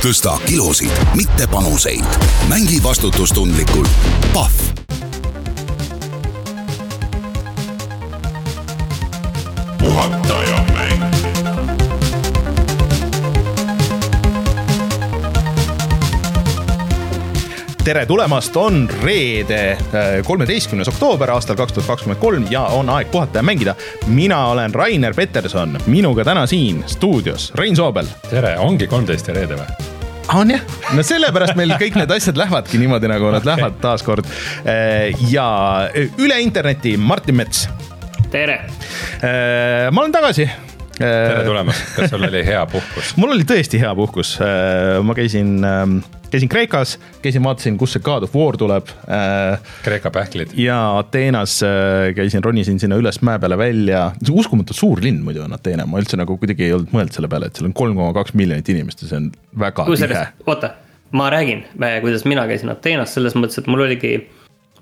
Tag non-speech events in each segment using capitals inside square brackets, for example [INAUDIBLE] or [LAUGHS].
tõsta kilosid, mitte panuseid. mängi vastutustundlikult. Pahv puhataja mäng tere tulemast, on reede, kolmeteistkümnes oktoober aastal kaks tuhat kakskümmend kolm ja on aeg puhata ja mängida. mina olen Rainer Peterson, minuga täna siin stuudios Rein Soobel. tere, ongi kolmteist ja reede või? On jah, no sellepärast meil kõik need asjad lähevadki niimoodi, nagu nad okay. lähevad taaskord. ja üle interneti Martin Mets. tere. ma olen tagasi tere tulemast, kas sul oli hea puhkus? mul oli tõesti hea puhkus, ma käisin ähm, käisin Kreekas, käisin, vaatasin, kust see God of War tuleb. Äh, Kreeka pähklid. ja Ateenas äh, käisin, ronisin sinna üles mäe peale välja, uskumatult suur linn muidu on Ateena, ma üldse nagu kuidagi ei olnud mõelnud selle peale, et seal on kolm koma kaks miljonit inimest ja see on väga tihe. oota, ma räägin, kuidas mina käisin Ateenas selles mõttes, et mul oligi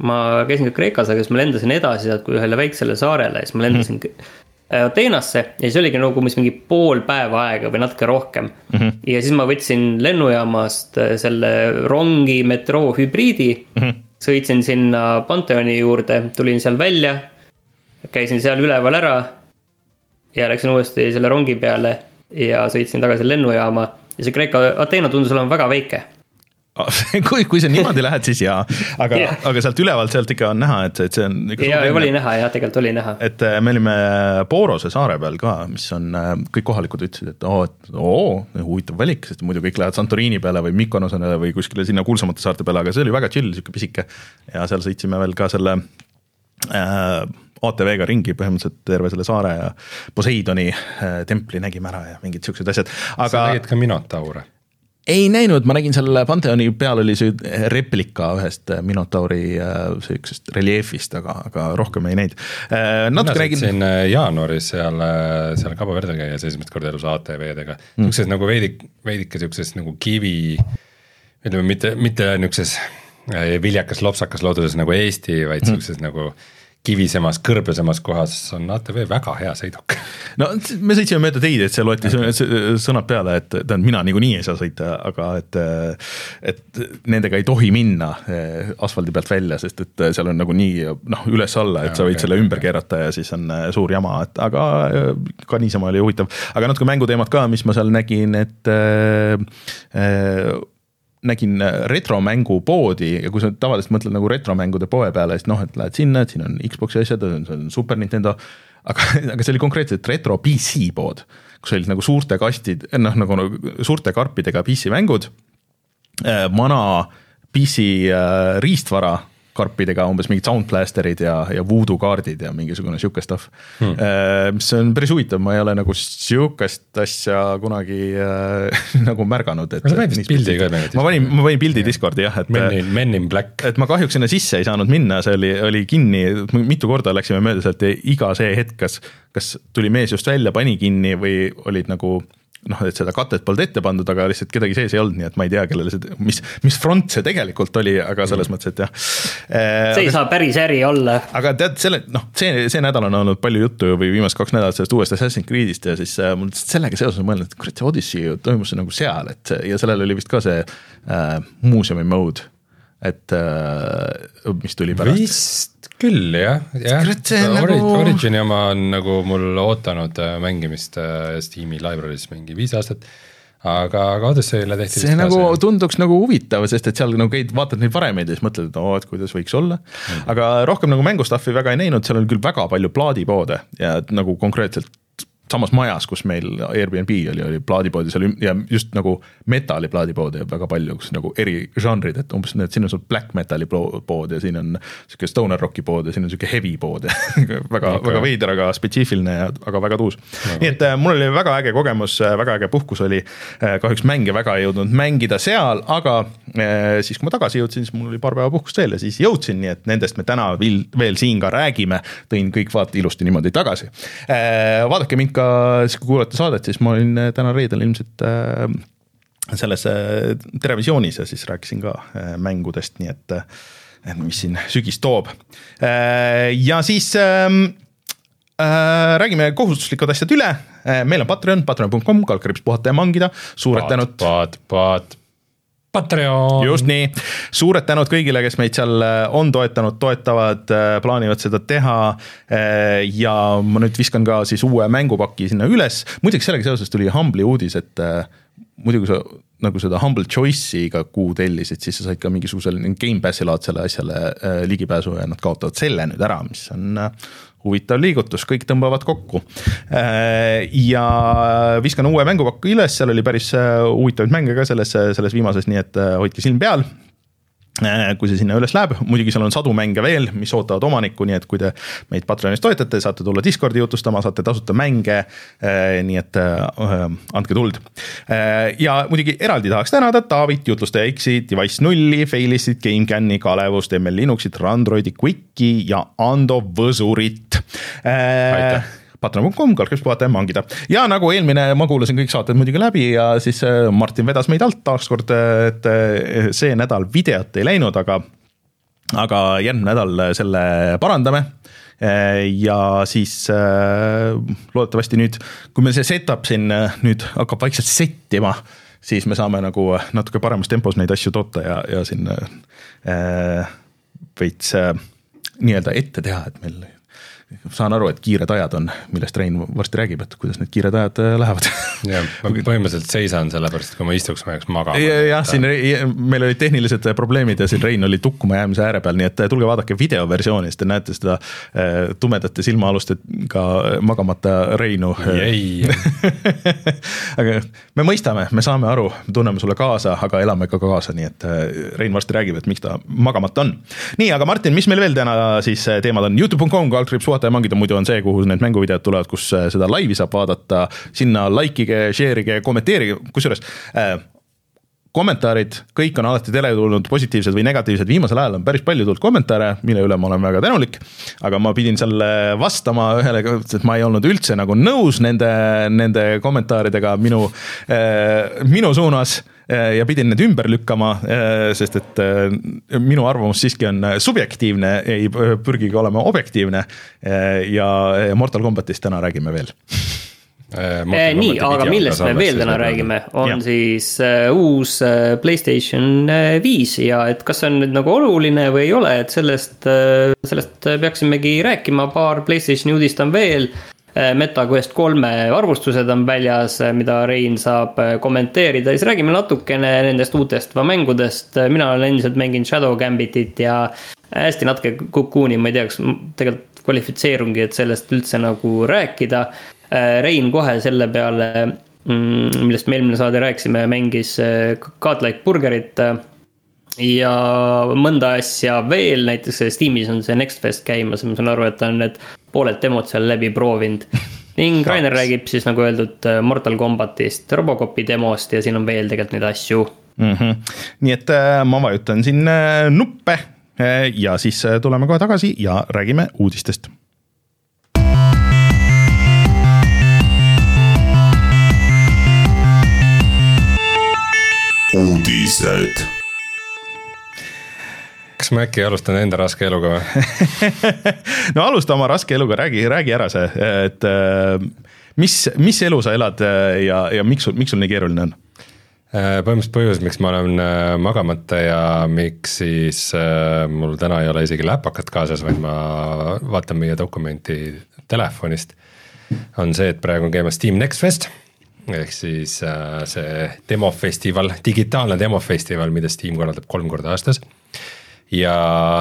ma käisin ka Kreekas, aga siis ma lendasin edasi sealt kui ühele väiksele saarele, siis ma lendasin mm. Ateenasse ja siis oligi nagu umbes mingi pool päeva aega või natuke rohkem mm. -hmm. ja siis ma võtsin lennujaamast äh, selle rongi metroo hübriidi mm. -hmm. sõitsin sinna Pantheoni juurde, tulin seal välja. käisin seal üleval ära. ja läksin uuesti selle rongi peale ja sõitsin tagasi lennujaama ja see Kreeka, Ateena tundus olema väga väike [LAUGHS] kui, kui sa niimoodi lähed, siis jaa, aga yeah., aga sealt ülevalt sealt ikka on näha, et, et see on. ja, oli näha jah, tegelikult oli näha. et äh, me olime Borose saare peal ka, mis on, äh, kõik kohalikud ütlesid, et oo, et oo, huvitav valik, sest muidu kõik lähevad Santorini peale või Mykonosele või kuskile sinna kuulsamate saarte peale, aga see oli väga chill, sihuke pisike. ja seal sõitsime veel ka selle äh, ATV-ga ringi põhimõtteliselt terve selle saare ja Poseidoni äh, templi nägime ära ja mingid siuksed asjad, aga. sa nägid ka Minotaure ei näinud, ma nägin seal Pantheoni peal oli see replika ühest Minotauri äh, sihukesest reljeefist, aga, aga rohkem ei näinud. Äh, natuke nägin. jaanuaris seal, äh, seal Cabo Verdel käies esimest korda elus ATV-dega mm., sihukeses nagu veidik, veidike sihukeses nagu kivi, ütleme mitte, mitte nihukeses viljakas lopsakas looduses nagu Eesti, vaid mm. sihukeses nagu kivisemas, kõrblesemas kohas on ATV väga hea sõiduk. no me sõitsime mööda teid, et see loeti sõnad peale, et tähendab, mina niikuinii ei saa sõita, aga et, et nendega ei tohi minna eh, asfaldi pealt välja, sest et seal on nagunii noh, üles-alla, et ja, sa võid okay, selle ümber okay. keerata ja siis on eh, suur jama, et aga eh, ka niisama oli huvitav. aga natuke mänguteemat ka, mis ma seal nägin, et äh, nägin äh, retromängupoodi ja kui sa tavaliselt mõtled nagu retromängude poe peale, siis noh, et lähed sinna, et siin on Xbox'i asjad, on Super Nintendo. aga, [LAUGHS] aga see oli konkreetselt retro PC pood, kus olid nagu suurte kastid, noh nagu suurte karpidega PC mängud. Äh, vana PC äh, riistvara karpidega umbes mingid soundblasterid ja, ja voodoo kaardid ja mingisugune sihuke stuff hmm.. Äh, mis on päris huvitav, ma ei ole nagu sihukest asja kunagi äh, [LAUGHS] nagu märganud, et. sa panid vist pildi ka tegelikult? ma panin, ma panin pildi Discordi jah, et. Men in, Men in Black. et ma kahjuks sinna sisse ei saanud minna, see oli, oli kinni, mitu korda läksime mööda sealt ja iga see hetk, kas, kas tuli mees just välja, pani kinni või olid nagu noh, et seda katet polnud ette pandud, aga lihtsalt kedagi sees ei olnud, nii et ma ei tea, kellele see, mis, mis front see tegelikult oli, aga selles mm. mõttes, et jah. See ei aga, saa päris äri olla. aga tead, selle noh, see, see nädal on olnud palju juttu või viimased kaks nädalat sellest uuest Assassin's Creed'ist ja siis äh, mul sellega seoses mõelnud, et kurat, see Odyssey ju toimus nagu seal, et ja sellel oli vist ka see äh, muuseumi mode et äh, mis tuli pärast. vist küll jah, jah. Ori nagu... Origini oma on nagu mul ootanud äh, mängimist äh, Steam'i library's mingi viis aastat aga, aga Odyssey'le tehti see nagu see. tunduks nagu huvitav, sest et seal nagu käid, vaatad neid varemeid ja siis mõtled, et oo, et kuidas võiks olla mm.. aga rohkem nagu mängustuff'i väga ei näinud, seal on küll väga palju plaadipoode ja nagu konkreetselt samas majas, kus meil Airbnb oli, oli plaadipoodi seal ja just nagu metal'i plaadipoodi väga palju, kus nagu eri žanrid, et umbes need, siin on sul black metal'i pood ja siin on sihuke stoner rock'i pood ja siin on sihuke heavy pood [LAUGHS] väga okay., väga veider, aga spetsiifiline ja aga väga tuus no.. nii et äh, mul oli väga äge kogemus, äh, väga äge puhkus oli. Äh, kahjuks mänge väga ei jõudnud mängida seal, aga siis, kui ma tagasi jõudsin, siis mul oli paar päeva puhkust veel ja siis jõudsin, nii et nendest me täna veel, veel siin ka räägime. tõin kõik vaata ilusti niimoodi tagasi. vaadake mind ikka, kui kuulate saadet, siis ma olin äh, täna reedel ilmselt äh, selles äh, Terevisioonis ja siis rääkisin ka mängudest, nii et mis siin sügis toob. ja siis äh, räägime kohustuslikud asjad üle meil on Patreon, patreon.com, kaldkriips puhata ja mangida, suured Paat, tänud. paat, paat, Patreon. just nii, suured tänud kõigile, kes meid seal äh, on toetanud, toetavad, plaanivad seda teha. ja ma nüüd viskan ka siis uue mängupaki sinna üles, muideks sellega seoses tuli Humble'i uudis, et muidu kui sa nagu seda Humble Choice'i iga kuu tellisid, siis sa said ka mingisugusele Gamepassi laadsele asjale äh, ligipääsu ja nad kaotavad selle nüüd ära, mis on äh, huvitav liigutus, kõik tõmbavad kokku. Äh,. ja viskan uue mängupakku üles, seal oli päris äh, huvitavaid mänge ka selles, selles viimases, nii et äh, hoidke silm peal. Äh, kui see sinna üles läheb, muidugi seal on sadu mänge veel, mis ootavad omanikku, nii et kui te meid Patreonis toetate, saate tulla Discordi jutustama, saate tasuta mänge. Äh, nii et äh, andke tuld. ja muidugi eraldi tahaks tänada Taavit, jutlustaja X-i, Device nulli, Failistit, GameCami, Kalevust, ML Linuxit, Randroidi, Quicki ja Ando Võsurit. aitäh patreon.com, kaldkriips puhata ja mangida. ja nagu eelmine, ma kuulasin kõik saated muidugi läbi ja siis äh, Martin vedas meid alt taaskord, et äh, see nädal videot ei läinud, aga, aga järgmine nädal selle parandame äh, ja siis loodetavasti nüüd, kui meil see setup siin nüüd hakkab vaikselt settima, siis me saame nagu natuke paremas tempos neid asju toota ja, ja siin äh, veits äh, nii-öelda ette teha, et meil saan aru, et kiired ajad on, millest Rein varsti räägib, et kuidas need kiired ajad äh, lähevad. [LAUGHS] jah, ma põhimõtteliselt seisan sellepärast, et kui ma istuks, ma jääks magama. jah, siin meil olid tehnilised probleemid ja siin Rein oli tukkuma jäämise ääre peal, nii et äh, tulge vaadake videoversiooni, siis te näete seda äh, tumedate silmaalustega magamata Reinu. [LAUGHS] aga me mõistame, me saame aru, me tunneme sulle kaasa, aga elame ka kaasa, nii et Rein varsti räägib, et miks ta magamata on. nii, aga Martin, mis meil veel täna siis teemad on, Youtube.com, kaldkriips puhata ja mangida muidu on see, kuhu need mänguvideod tulevad, kus äh, seda laivi saab vaadata, sinna likeige, share'ige, kommenteerige, kusjuures äh, kommentaarid, kõik on alati teretulnud, positiivsed või negatiivsed, viimasel ajal on päris palju tulnud kommentaare, mille üle ma olen väga tänulik. aga ma pidin seal vastama ühele, et ma ei olnud üldse nagu nõus nende, nende kommentaaridega. Minu, äh, minu suunas ja pidin need ümber lükkama, sest et äh, minu arvamus siiski on subjektiivne, ei pürgigi olema objektiivne. ja Mortal Combatist täna räägime veel Eh, nii, aga millest me veel täna räägime, on ja. siis uh, uus uh, Playstation viis ja et kas see on nüüd nagu oluline või ei ole, et sellest uh,, sellest peaksimegi rääkima, paar Playstationi uudist on veel. MetaQuest kolme arvustused on väljas, mida Rein saab kommenteerida, siis räägime natukene nendest uutest mängudest. mina olen endiselt mänginud Shadow Gambitit ja hästi natuke Cocoon'i, ma ei tea, kas tegelikult kvalifitseerungi, et sellest üldse nagu rääkida Äh, Rein kohe selle peale, mm, millest me eelmine saade rääkisime, mängis äh, Godlike Burgerit. Äh, ja mõnda asja veel, näiteks Steamis on see Next Fest käimas ma saan aru, et on need pooled demod seal läbi proovinud. ning Rainer räägib siis nagu öeldud Mortal Combatist, Robocopi demost ja siin on veel tegelikult neid asju mm. -hmm. nii et ma vajutan siin nuppe ja siis tuleme kohe tagasi ja räägime uudistest uudised. Kas ma äkki alustan enda raske eluga või [LAUGHS] no alusta oma raske eluga, räägi, räägi ära see, et äh, mis, mis elu sa elad äh, ja, ja miks sul, miks sul nii keeruline on? Äh, põhimõtteliselt põhjus, miks ma olen magamata ja miks siis mul täna ei ole isegi läpakat kaasas, vaid ma vaatan meie dokumenti telefonist, on see, et praegu on käimas Steam Next Fest ehk siis see demofestival, digitaalne demofestival, mida Steam korraldab kolm korda aastas. Ja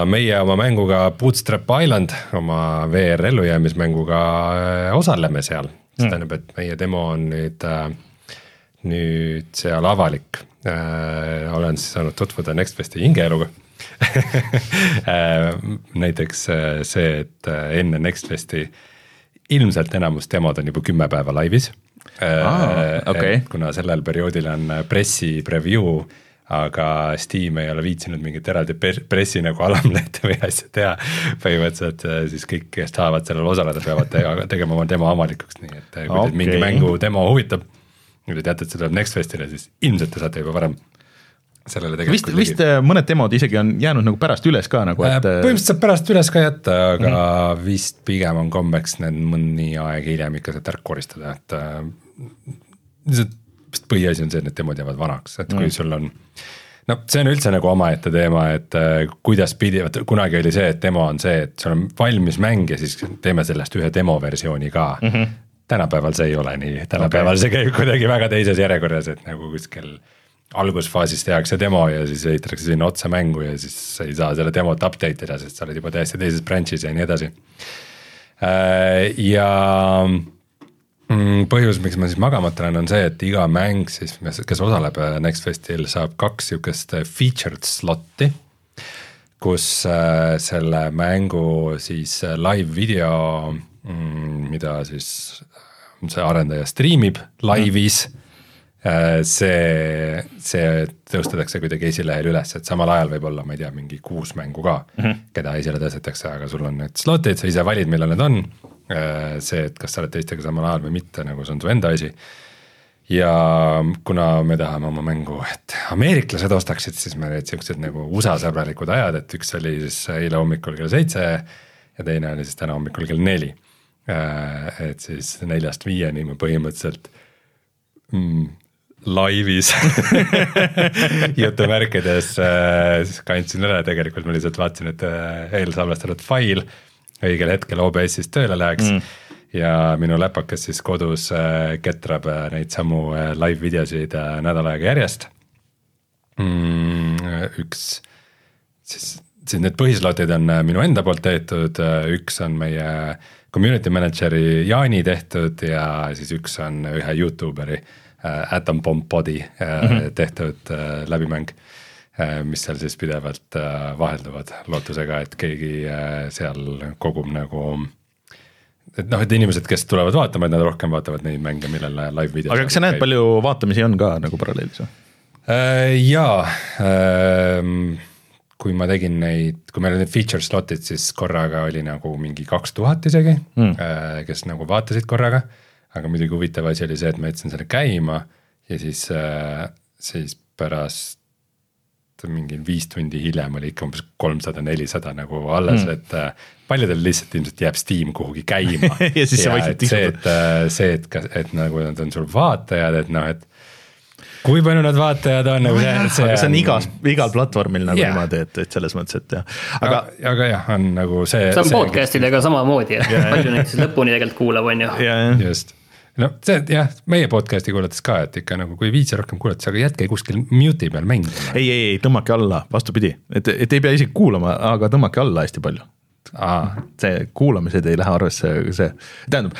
meie oma mänguga Bootstrap Island, oma VR ellujäämismänguga äh, osaleme seal, see mm. tähendab, et meie demo on nüüd äh, nüüd seal avalik äh,. olen siis saanud tutvuda Nextfesti hingeeluga [LAUGHS] näiteks see, et enne Nextfesti ilmselt enamus demod on juba kümme päeva laivis ah,. Okay. kuna sellel perioodil on pressi preview, aga Steam ei ole viitsinud mingit eraldi pressi nagu alamlehte või asja teha. põhimõtteliselt äh, siis kõik, kes tahavad sellel osaleda, peavad tegema oma demo avalikuks, nii et äh, kui okay. teid mingi mängu demo huvitab. kui te teate, et see tuleb Next Festile, siis ilmselt te saate juba varem sellele vist, tegelikult vist äh, mõned demod isegi on jäänud nagu pärast üles ka nagu, et põhimõtteliselt saab pärast üles ka jätta, aga mm. -hmm. vist pigem on kombeks need mõni aeg hiljem ikka sealt ära koristada, et lihtsalt vist põhiasi on see, et need demod jäävad vanaks, et kui sul on no see on üldse nagu omaette teema, et äh, kuidas pidi, vaata kunagi oli see, et demo on see, et sul on valmis mäng ja siis teeme sellest ühe demoversiooni ka mm. -hmm. tänapäeval see ei ole nii, tänapäeval okay. see käib kuidagi väga teises järjekorras, et nagu kuskil algusfaasis tehakse demo ja siis ehitatakse sinna otsa mängu ja siis sa ei saa selle demot update ida, sest sa oled juba täiesti teises branch'is ja nii edasi. ja mm, põhjus, miks ma siis magamata olen, on see, et iga mäng siis, kes osaleb äh, Next Festil, saab kaks sihukest äh, featured slot'i. kus äh, selle mängu siis live video mm,, mida siis see arendaja striimib laivis mm see, see tõustatakse kuidagi esilehel üles, et samal ajal võib olla, ma ei tea, mingi kuus mängu ka mm, -hmm. keda esile tõstetakse, aga sul on need slot'id, sa ise valid, millal need on. see, et kas sa oled teistega samal ajal või mitte, nagu see on su enda asi. ja kuna me tahame oma mängu, et ameeriklased ostaksid, siis me need siuksed nagu USA sõbralikud ajad, et üks oli siis eile hommikul kell seitse ja teine oli siis täna hommikul kell neli. et siis neljast viieni me põhimõtteliselt mm, laivis [LAUGHS] jutumärkides äh, kandsin üle, tegelikult ma lihtsalt vaatasin, et äh, eelsalvestatud fail õigel hetkel OBS-ist tööle läheks mm. ja minu läpakas siis kodus äh, ketrab äh, neid samu äh, live videosid nädal aega järjest mm,. üks siis, siis need põhislotid on minu enda poolt tehtud, üks on meie community manager'i Jaani tehtud ja siis üks on ühe Youtuberi Atom Bomb Body mm -hmm. tehtud läbimäng mis seal siis pidevalt äh, vahelduvad lootusega, et keegi äh, seal kogub nagu et noh, et inimesed, kes tulevad vaatama, et nad rohkem vaatavad neid mänge, millel live video. aga kas sa näed, palju vaatamisi on ka nagu paralleelis või? Äh, jaa ähm,, kui ma tegin neid, kui meil olid feature slot'id, siis korraga oli nagu mingi kaks tuhat isegi mm., kes nagu vaatasid korraga. aga muidugi huvitav asi oli see, et ma jätsin selle käima ja siis, siis pärast mingi viis tundi hiljem oli ikka umbes kolmsada, nelisada nagu alles mm., et äh, paljudel lihtsalt ilmselt jääb Steam kuhugi käima [LAUGHS] Ja siis sa vaikselt et see, et äh, see, et kas, et nagu nad on sul vaatajad, et noh, et kui palju need vaatajad on nagu see, see aga see on igas, igal platvormil nagu Jaa. niimoodi, et, et selles mõttes, et jah, aga aga, aga jah, on nagu see. see on podcast idega samamoodi, et [LAUGHS] palju neid siis lõpuni tegelikult kuulab, on ju. ja, ja just, no see jah, meie podcast'i kuulates ka, et ikka nagu kui ei viitsi rohkem kuulata, aga jätke kuskil mute'i peal mängima. ei, ei, ei tõmmake alla, vastupidi, et, et ei pea isegi kuulama, aga tõmmake alla hästi palju. aa, see kuulamised ei lähe arvesse, see, tähendab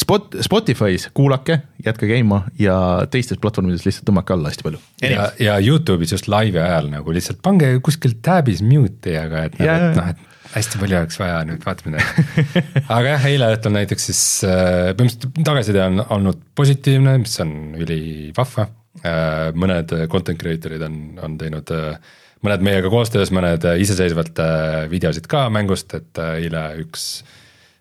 Spot, Spotify's kuulake, jätke käima ja teistes platvormides lihtsalt tõmmake alla hästi palju. ja, ja Youtube'is just laivi ajal nagu lihtsalt pange kuskil tab'is mute'i, aga et Jaa, nagu, et noh, et hästi palju oleks vaja nüüd vaatamine. aga jah, eile õhtul näiteks siis äh, põhimõtteliselt tagasiside on olnud positiivne, mis on ülivahva. mõned content creator'id on, on teinud äh, mõned meiega koostöös, mõned äh, iseseisvalt äh, videosid ka mängust, et äh, eile üks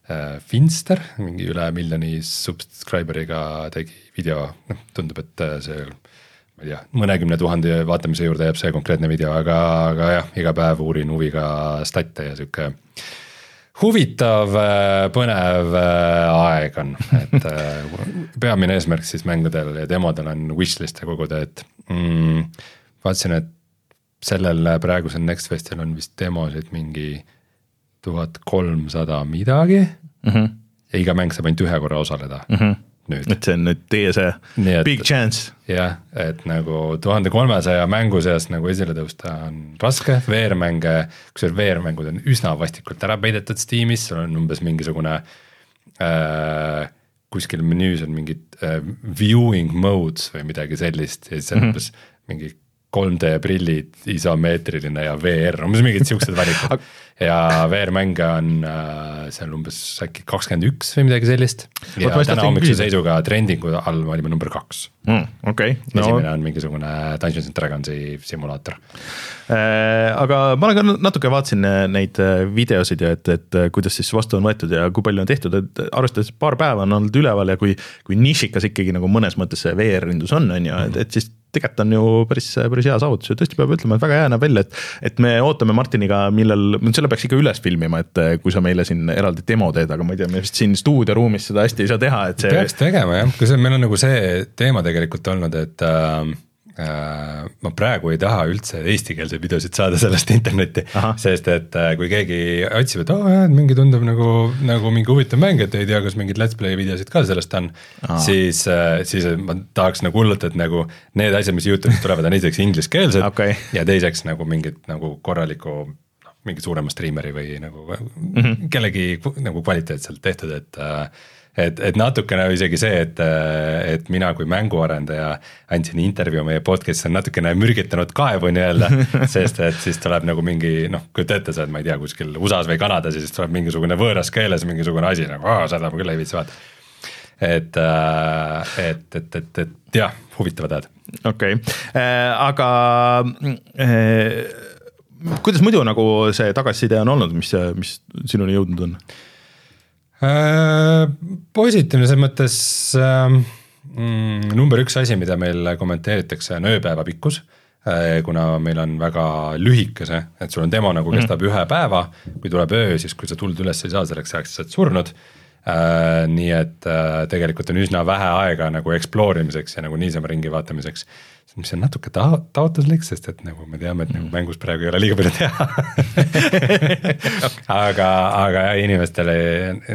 äh, Finster, mingi üle miljoni subscriber'iga tegi video, noh tundub, et äh, see ma ei tea, mõnekümne tuhande vaatamise juurde jääb see konkreetne video, aga, aga jah, iga päev uurin huviga stat'e ja sihuke huvitav, põnev äh, aeg on, et äh, [LAUGHS] peamine eesmärk siis mängudel ja demodel on wishlist'e koguda, et mm, vaatasin, et sellel praegusel Next Festil on vist demosid mingi tuhat kolmsada midagi mm. -hmm. ja iga mäng saab ainult ühe korra osaleda mm -hmm. nüüd. et see on nüüd teie see Nii et- big chance. jah, et nagu tuhande kolmesaja mängu seast nagu esile tõusta on raske, VR-mänge, kusjuures VR-mängud on üsna vastikult ära peidetud Steamis, sul on umbes mingisugune äh, kuskil menüüs on mingid äh, viewing modes või midagi sellist ja siis on mm -hmm. umbes mingi 3D prillid, isomeetriline ja VR, umbes mingid siuksed valikud. ja VR-mänge on äh, seal umbes äkki kakskümmend üks või midagi sellist. ja just täna hommikuse seisuga trendingu all me olime number kaks okei, no.. no esimene on mingisugune Dungeons and Dragonsi simulaator. äh, aga ma ka natuke vaatasin äh, neid äh, videosid ja et, et kuidas siis vastu on võetud ja kui palju on tehtud, et arvestades paar päeva on olnud üleval ja kui, kui nišikas ikkagi nagu mõnes mõttes see VR-indus on, on ju, et, et siis tegelikult on ju päris, päris hea saavutus ja tõesti peab ütlema, et väga hea näeb välja, et, et me ootame Martiniga, millal, selle peaks ikka üles filmima, et kui sa meile siin eraldi demo teed, aga ma ei tea, me vist siin stuudioruumis seda hästi ei saa teha, et see. peaks tegema jah, kui see, meil on nagu see teema tegelikult olnud, et Äh, ma praegu ei taha üldse eestikeelseid videosid saada sellest internetti, sest et äh, kui keegi otsib, et aa oh, jah, et mingi tundub nagu, nagu mingi huvitav mäng, et ei tea, kas mingeid let's play videosid ka sellest on, siis, äh, siis ma tahaks nagu hullult, et nagu need asjad, mis Youtube'ist tulevad, on esiteks ingliskeelsed okay. ja teiseks nagu mingit nagu korralikku noh, mingi suurema striimeri või nagu mm -hmm. kellegi nagu kvaliteetselt tehtud, et äh, et, et natukene isegi see, et, et mina kui mänguarendaja andsin intervjuu meie podcast'is on natukene mürgitanud kaevu nii-öelda. [LAUGHS] sest et siis tuleb nagu mingi noh, kujuta ette, sa oled, ma ei tea, kuskil USA-s või Kanadas ja siis tuleb mingisugune võõras keeles mingisugune asi nagu, seda ma küll ei viitsi vaadata et, et, et, et, et jah, huvitavad ajad. okei okay. äh,, aga äh, kuidas muidu nagu see tagasiside on olnud, mis, mis sinuni jõudnud on? Äh, positiivne selles mõttes äh, mm, number üks asi, mida meil kommenteeritakse, on ööpäeva pikkus äh,. kuna meil on väga lühike see, et sul on demo nagu kestab mm ühe päeva, kui tuleb öö, siis kui sa tuld üles ei saa, selleks ajaks sa oled surnud äh,. nii et äh, tegelikult on üsna vähe aega nagu explore imiseks ja nagu niisama ringi vaatamiseks mis on natuke ta-, taotluslik, sest et nagu me teame, et nagu mm. mängus praegu ei ole liiga palju teha [LAUGHS] aga, aga inimestele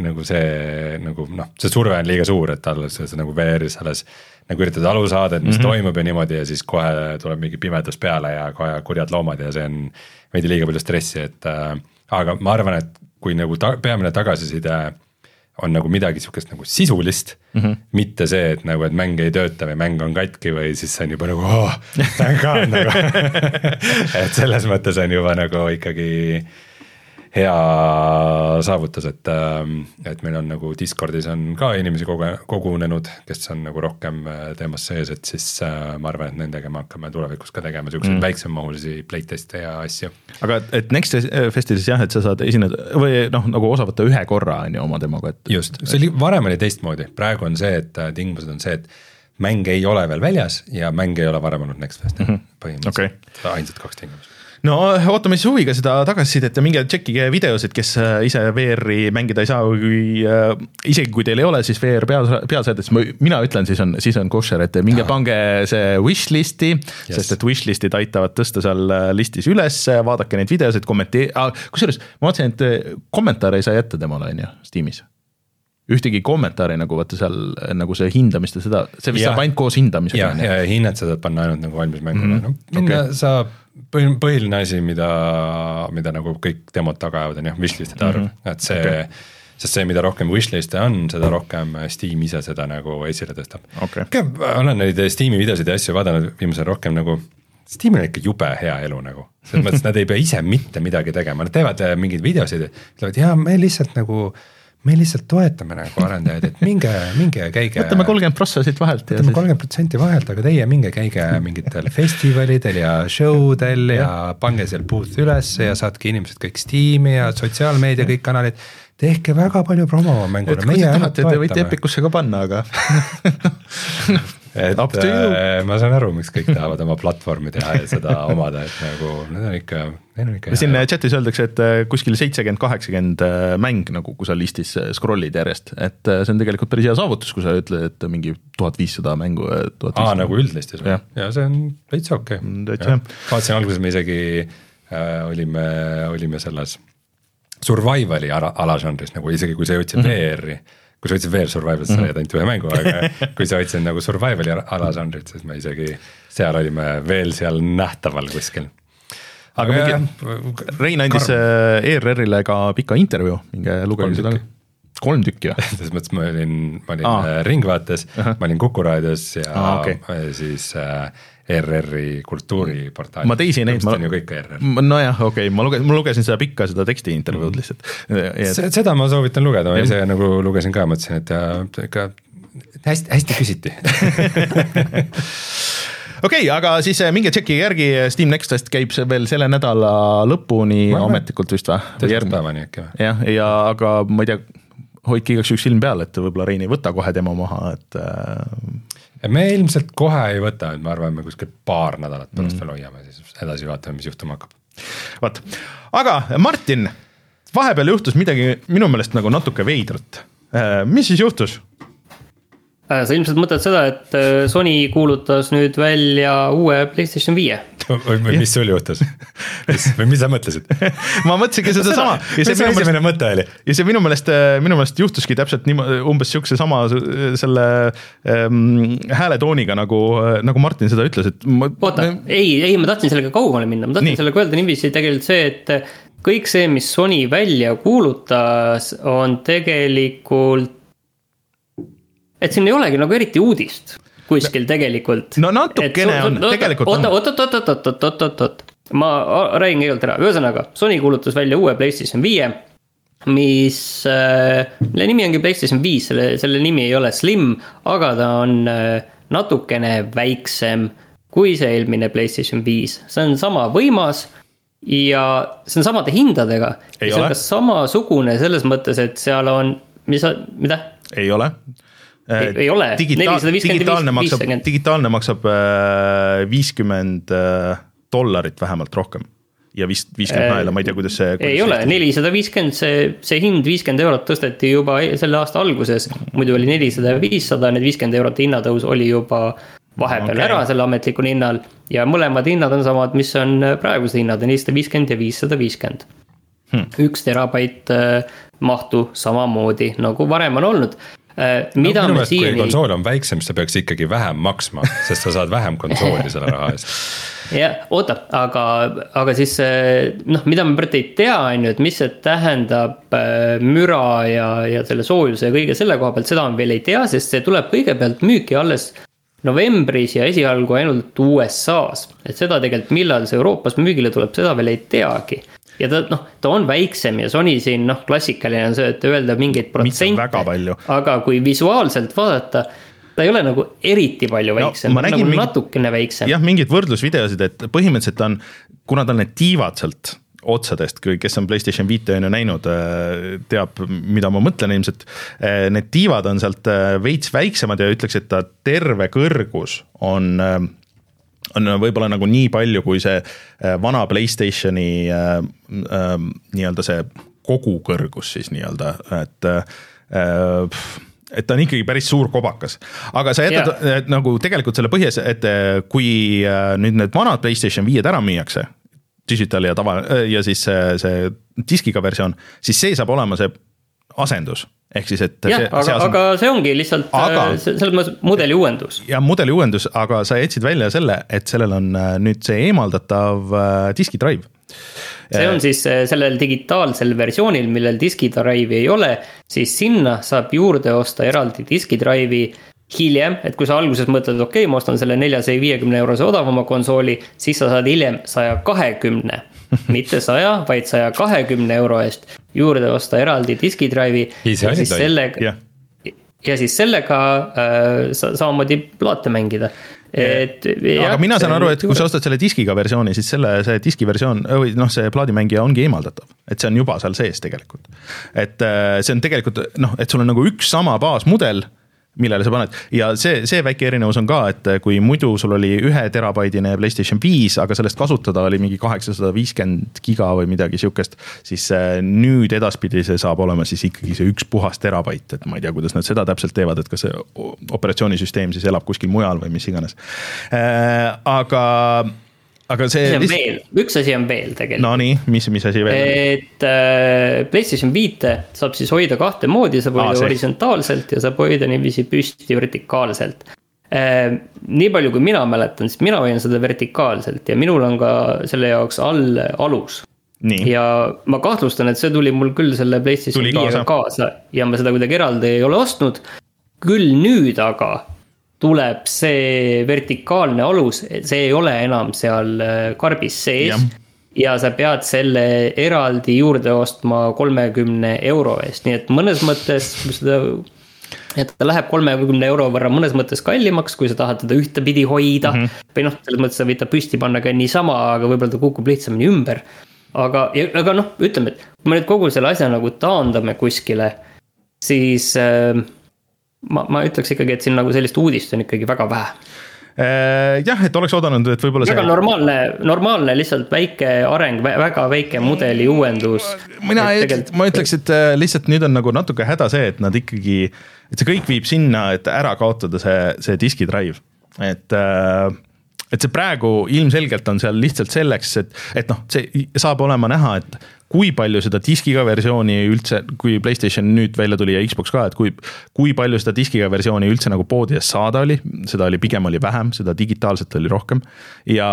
nagu see nagu noh, see surve on liiga suur, et alles sa nagu VR-is alles nagu üritad aru saada, et mis mm -hmm. toimub ja niimoodi ja siis kohe tuleb mingi pimedus peale ja kohe kurjad loomad ja see on veidi liiga palju stressi, et äh, aga ma arvan, et kui nagu ta-, peamine tagasiside on nagu midagi sihukest nagu sisulist mm, -hmm. mitte see, et nagu, et mäng ei tööta või mäng on katki või siis see on juba nagu oh, thank god nagu [LAUGHS] et selles mõttes on juba nagu ikkagi hea saavutus, et, ähm, et meil on nagu Discordis on ka inimesi koge-, kogunenud, kes on nagu rohkem äh, teemas sees, et siis äh, ma arvan, et nendega me hakkame tulevikus ka tegema siukseid mm. väiksemahulisi playtest'e ja asju. aga et Next Festivalis jah, et sa saad esineda või noh, nagu osa võtta ühe korra on ju oma demoga, et. just, see oli, varem oli teistmoodi, praegu on see, et äh, tingimused on see, et mäng ei ole veel väljas ja mäng ei ole varem olnud Next Festil mm -hmm. põhimõtteliselt okay., ainsad kaks tingimust no ootame siis huviga seda tagasisidet ja minge tšekkige videosid, kes äh, ise VR-i mängida ei saa kui äh,, isegi kui teil ei ole siis VR pea, peaseadet, siis ma, mina ütlen, siis on, siis on koššer, et minge pange see wishlist'i yes., sest et wishlist'id aitavad tõsta seal äh, listis üles, vaadake neid videosid, kommentee-, kusjuures ma vaatasin, et äh, kommentaare ei saa jätta temale, on ju, Steamis ühtegi kommentaari nagu vaata seal nagu see hindamist ja seda, see vist saab ainult koos hindamisega. ja, ja hinnad sa saad panna ainult nagu valmis mängule mm, -hmm. no minna okay. saab põhiline, asi, mida, mida nagu kõik demod taga ajavad, on jah, wishlist'ide arv. Mm, -hmm. et see okay sest see, mida rohkem wishlist'e on, seda rohkem Steam ise seda nagu esile tõstab. Okay.. olen neid Steam'i videosid ja asju vaadanud viimasel rohkem nagu, Steamil on ikka jube hea elu nagu, selles mõttes nad ei pea ise mitte midagi tegema, nad teevad äh, mingeid videosid, ütlevad jaa, me lihtsalt nagu äh, me lihtsalt toetame nagu arendajaid, et minge, minge käige. võtame kolmkümmend prossa siit vahelt. võtame kolmkümmend protsenti vahelt, aga teie minge käige mingitel festivalidel ja show del ja pange seal booth üles ja saatke inimesed kõik Steam'i ja sotsiaalmeedia kõik kanalid tehke väga palju promo mängule. et kui te tahate, te võite Epicusse ka panna, aga [LAUGHS] [LAUGHS] et äh, ma saan aru, miks kõik tahavad oma platvormi teha ja seda [LAUGHS] omada, et nagu need on ikka, need on ikka. siin chat'is öeldakse, et äh, kuskil seitsekümmend, kaheksakümmend äh, mäng nagu, kui sa listis scroll'id järjest, et see on tegelikult päris hea saavutus, kui sa ütled, et mingi tuhat viissada mängu. aa, nagu üldlistis või? ja see on täitsa okei okay.. vaatasin alguses me isegi äh, olime, olime selles survival'i alažanris nagu isegi, kui sa jõudsid mm -hmm. Kui sa otsid veel survival'it, sa leiad ainult ühe mängu, aga [LAUGHS] kui sa otsid nagu survival'i alažanrit, siis me isegi seal olime veel seal nähtaval kuskil aga mingi, Rein andis äh, ERR-ile ka pika intervjuu, minge lugege seda. kolm tükki või? [LAUGHS] selles mõttes ma olin, ma olin Aa. Ringvaates uh, -huh. ma olin Kuku raadios ja Aa, okay. siis äh, ERR-i kultuuriportaali. ma teisi neid, ma. ju kõik ERR. nojah, okei okay,, ma lugesin, ma lugesin seda pikka, seda teksti intervjuud mm. lihtsalt et.... seda ma soovitan lugeda, ma ise nagu lugesin ka, mõtlesin, et ja ikka hästi, hästi küsiti [LAUGHS] okei okay,, aga siis äh, minge tšekkige järgi, Steam Next Fest käib see veel selle nädala lõpuni ma ametlikult vist või? teisest päevani äkki või? jah, ja aga ma ei tea, hoidke igaks juhuks silm peal, et võib-olla Rein ei võta kohe demo maha, et äh, me ilmselt kohe ei võta, et ma arvan, me kuskil paar nädalat pärast mm. veel hoiame, siis edasi vaatame, mis juhtuma hakkab. vot, aga Martin, vahepeal juhtus midagi minu meelest nagu natuke veidrat. mis siis juhtus? Äh, sa ilmselt mõtled seda, et äh, Sony kuulutas nüüd välja uue Playstation viie. või mis sul juhtus? või mis sa mõtlesid [LAUGHS] ma mõtlesingi sedasama. mis see esimene mõte oli? ja see minu meelest, äh, minu meelest juhtuski täpselt nii, umbes sihukese sama selle ähm, hääletooniga nagu, nagu Martin seda ütles, et ma.... oota, ei, ei, ma tahtsin sellega kaugemale minna, ma tahtsin nii. sellega öelda niiviisi tegelikult see, et kõik see, mis Sony välja kuulutas, on tegelikult et siin ei olegi nagu eriti uudist kuskil tegelikult. no natukene on, tegelikult on. oot, oot, oot, oot, oot, oot, oot, oot, oot, ma räägin kõigepealt ära, ühesõnaga Sony kuulutas välja uue Playstation viie. mis äh,, mille nimi ongi Playstation viis, selle, selle nimi ei ole Slim, aga ta on äh, natukene väiksem kui see eelmine Playstation viis, see on sama võimas ja see on samade hindadega. see on ka samasugune selles mõttes, et seal on, mis, mida? ei ole ei, ei ole, nelisada viiskümmend viis, viiskümmend. digitaalne maksab äh, viiskümmend äh, dollarit vähemalt rohkem ja vist viiskümmend naela, ma ei tea, kuidas see. ei ole, nelisada viiskümmend, see, see hind viiskümmend eurot tõsteti juba e-, selle aasta alguses. muidu oli nelisada ja viissada, need viiskümmend eurot hinnatõus oli juba vahepeal okay. ära selle ametlikul hinnal. ja mõlemad hinnad on samad, mis on praegused hinnad, nelisada viiskümmend ja viissada viiskümmend. Hmm. üks terabait mahtu samamoodi nagu varem on olnud Äh, mida no, me siiani. konsool on väiksem, siis sa peaks ikkagi vähem maksma, sest sa saad vähem konsooli selle raha eest. jah, oota, aga, aga siis noh, mida me praegu ei tea, on ju, et mis see tähendab äh, müra ja, ja selle soojuse ja kõige selle koha pealt, seda me veel ei tea, sest see tuleb kõigepealt müüki alles novembris ja esialgu ainult USA-s. et seda tegelikult, millal see Euroopas müügile tuleb, seda veel ei teagi ja ta noh, ta on väiksem ja Sony siin noh, klassikaline on see, et öelda mingeid protsente. aga kui visuaalselt vaadata, ta ei ole nagu eriti palju väiksem no,, nagu mingi, natukene väiksem. jah, mingeid võrdlusvideosid, et põhimõtteliselt on, kuna tal need tiivad sealt otsadest, kes on Playstation viite on ju näinud, äh, teab, mida ma mõtlen ilmselt. Äh, need tiivad on sealt äh, veits väiksemad ja ütleks, et ta terve kõrgus on on võib-olla nagu nii palju, kui see äh, vana Playstationi äh, äh, nii-öelda see kogukõrgus siis nii-öelda, et äh, et ta on ikkagi päris suur kobakas, aga sa jätad yeah. nagu tegelikult selle põhjas, et kui nüüd need vanad Playstation viied ära müüakse, digital ja tava ja siis see, see diskiga versioon, siis see saab olema see asendus ehk siis, et. jah, aga, asend... aga see ongi lihtsalt aga, äh, selles mõttes mudeli uuendus. ja mudeli uuendus, aga sa jätsid välja selle, et sellel on äh, nüüd see eemaldatav äh, diskidrive. see on siis sellel digitaalsel versioonil, millel diskidrive'i ei ole, siis sinna saab juurde osta eraldi diskidrive'i hiljem, et kui sa alguses mõtled, okei okay,, ma ostan selle neljasaja viiekümne eurose odavama konsooli, siis sa saad hiljem saja kahekümne mitte saja, vaid saja kahekümne euro eest juurde osta eraldi diskidrive'i. ja siis sellega yeah., ja siis sellega äh, sa, samamoodi plaate mängida et. aga mina saan aru, et kui sa ostad selle diskiga versiooni, siis selle, see diskiversioon või noh, see plaadimängija ongi eemaldatav, et see on juba seal sees tegelikult. et äh, see on tegelikult noh, et sul on nagu üks sama baasmudel millele sa paned ja see, see väike erinevus on ka, et kui muidu sul oli ühe terabaidine Playstation viis, aga sellest kasutada oli mingi kaheksasada viiskümmend giga või midagi sihukest. siis äh, nüüd edaspidi see saab olema siis ikkagi see üks puhas terabait, et ma ei tea, kuidas nad seda täpselt teevad, et kas see operatsioonisüsteem siis elab kuskil mujal või mis iganes. Äh, aga aga see. see on vist... veel, üks asi on veel tegelikult. Nonii, mis, mis asi veel? et äh, PlayStation viite saab siis hoida kahte moodi, saab hoida Aa, horisontaalselt ja saab hoida niiviisi püsti vertikaalselt äh,. nii palju, kui mina mäletan, siis mina hoian seda vertikaalselt ja minul on ka selle jaoks all alus. Ja ma kahtlustan, et see tuli mul küll selle PlayStation viiega kaasa ja ma seda kuidagi eraldi ei ole ostnud. küll nüüd aga tuleb see vertikaalne alus, see ei ole enam seal äh, karbis sees. ja sa pead selle eraldi juurde ostma kolmekümne euro eest, nii et mõnes mõttes seda et ta läheb kolmekümne euro võrra mõnes mõttes kallimaks, kui sa tahad teda ühtepidi hoida mm. -hmm. või noh, selles mõttes sa võid ta püsti panna ka niisama, aga võib-olla ta kukub lihtsamini ümber. aga, aga noh, ütleme, et kui me nüüd kogu selle asja nagu taandame kuskile, siis äh, ma, ma ütleks ikkagi, et siin nagu sellist uudist on ikkagi väga vähe Äh, jah, et oleks oodanud, et võib-olla väga see... normaalne, normaalne lihtsalt väike areng, väga väike mudeli uuendus. mina ei tegelikult..., ma ütleks, et äh, lihtsalt nüüd on nagu natuke häda see, et nad ikkagi, et see kõik viib sinna, et ära kaotada see, see diskidrive, et äh, et see praegu ilmselgelt on seal lihtsalt selleks, et, et noh, see saab olema näha, et kui palju seda diskiga versiooni üldse, kui Playstation nüüd välja tuli ja Xbox ka, et kui, kui palju seda diskiga versiooni üldse nagu poodides saada oli, seda oli pigem oli vähem, seda digitaalselt oli rohkem. ja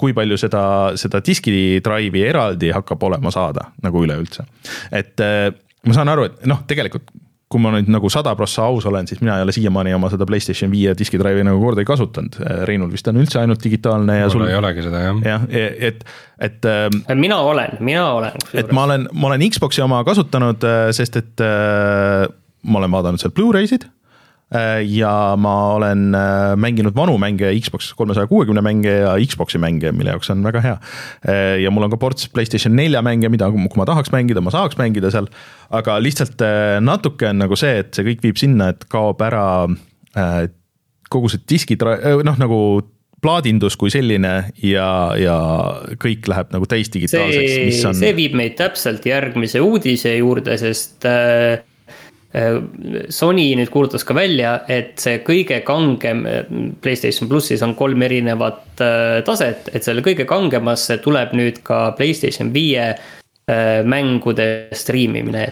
kui palju seda, seda diski drive'i eraldi hakkab olema saada nagu üleüldse, et eh, ma saan aru, et noh, tegelikult kui ma nüüd nagu sada prossa aus olen, siis mina ei ole siiamaani oma seda Playstation viie diskidrive'i nagu kordagi kasutanud. Reinul vist on üldse ainult digitaalne ja mul sul... ei olegi seda jah. jah, et, et. Ähm, mina olen, mina olen. et ma olen, ma olen Xbox'i oma kasutanud, äh, sest et äh, ma olen vaadanud seal Blu-ray'sid Äh, ja ma olen äh, mänginud vanu mänge, Xbox kolmesaja kuuekümne mänge ja Xbox'i mänge, mille jaoks on väga hea. Äh, ja mul on ka ports Playstation nelja mänge, mida, kui ma tahaks mängida, ma saaks mängida seal. aga lihtsalt natuke on nagu see, et see kõik viib sinna, et kaob ära kogu see diski, noh nagu plaadindus kui selline ja, ja kõik läheb nagu täisdigitaalseks, mis on. see viib meid täpselt järgmise uudise juurde, sest äh, Äh, Sony nüüd kuulutas ka välja, et see kõige kangem äh, Playstation plussis on kolm erinevat äh, taset, et selle kõige kangemasse tuleb nüüd ka Playstation viie mängude striimimine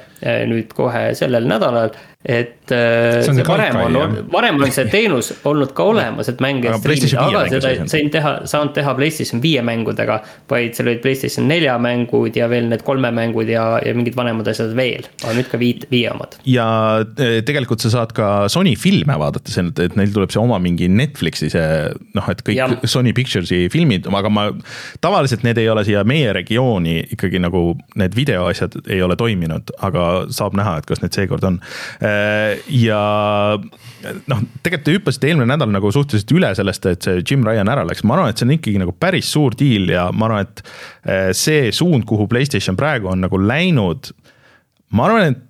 nüüd kohe sellel nädalal et äh, see, see varem on, varem on see teenus olnud ka olemas, et mänge striimida, aga seda ei saanud teha, saanud teha PlayStation viie mängudega. vaid seal olid PlayStation nelja mängud ja veel need kolme mängud ja, ja mingid vanemad asjad veel, aga nüüd ka viit, viie omad. ja e, tegelikult sa saad ka Sony filme vaadata, et neil tuleb see oma mingi Netflixi see noh, et kõik ja. Sony Pictures'i filmid, aga ma. tavaliselt need ei ole siia meie regiooni ikkagi nagu need videoasjad ei ole toiminud, aga saab näha, et kas need seekord on Äh, ja noh, tegelikult te hüppasite eelmine nädal nagu suhteliselt üle sellest, et see Jim Ryan ära läks, ma arvan, et see on ikkagi nagu päris suur deal ja ma arvan, et äh, see suund, kuhu Playstation praegu on nagu läinud. ma arvan, et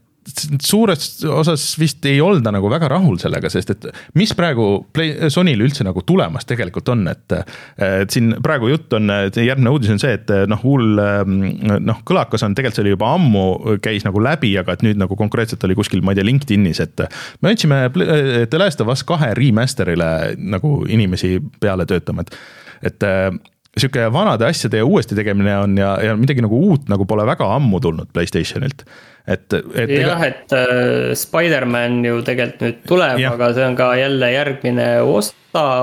suures osas vist ei olda nagu väga rahul sellega, sest et mis praegu Play, Sonyl üldse nagu tulemas tegelikult on, et. et siin praegu jutt on, järgmine uudis on see, et noh, hull noh, kõlakas on, tegelikult see oli juba ammu, käis nagu läbi, aga et nüüd nagu konkreetselt oli kuskil, ma ei tea, LinkedInis, et. me andsime The Last of Us kahe remaster'ile nagu inimesi peale töötama, et, et sihuke vanade asjade uuesti tegemine on ja, ja midagi nagu uut nagu pole väga ammu tulnud Playstationilt et, et. jah, et äh, Spider-man ju tegelikult nüüd tuleb, aga see on ka jälle järgmine osa,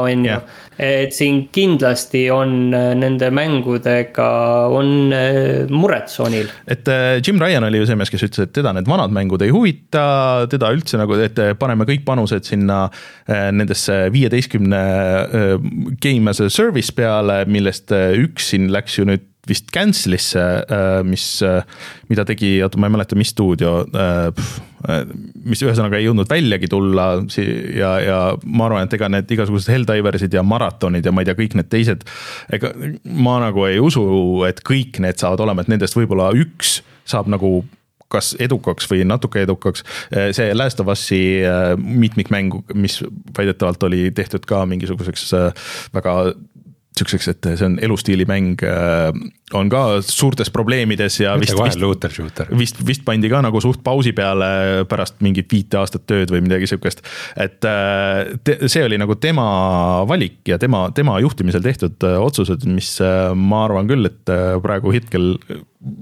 on ju. et siin kindlasti on äh, nende mängudega, on äh, muret Sonyl. et äh, Jim Ryan oli ju see mees, kes ütles, et teda need vanad mängud ei huvita, teda üldse nagu, et paneme kõik panused sinna äh, nendesse viieteistkümne äh, game as a service peale, millest üks siin läks ju nüüd vist cancel'isse, äh, mis, äh, mida tegi, oota, ma ei mäleta, mis stuudio, äh, mis ühesõnaga ei jõudnud väljagi tulla ja, ja ma arvan, et ega need igasugused Helldiversid ja maratonid ja ma ei tea, kõik need teised, ega ma nagu ei usu, et kõik need saavad olema, et nendest võib-olla üks saab nagu kas edukaks või natuke edukaks. see Last of Us'i mitmikmäng, mis väidetavalt oli tehtud ka mingisuguseks väga sihukeseks, et see on elustiilimäng, äh, on ka suurtes probleemides ja vist, vist, vist, vist pandi ka nagu suht pausi peale pärast mingit viite aastat tööd või midagi sihukest. et äh, te, see oli nagu tema valik ja tema, tema juhtimisel tehtud äh, otsused, mis ma arvan küll, et praegu hetkel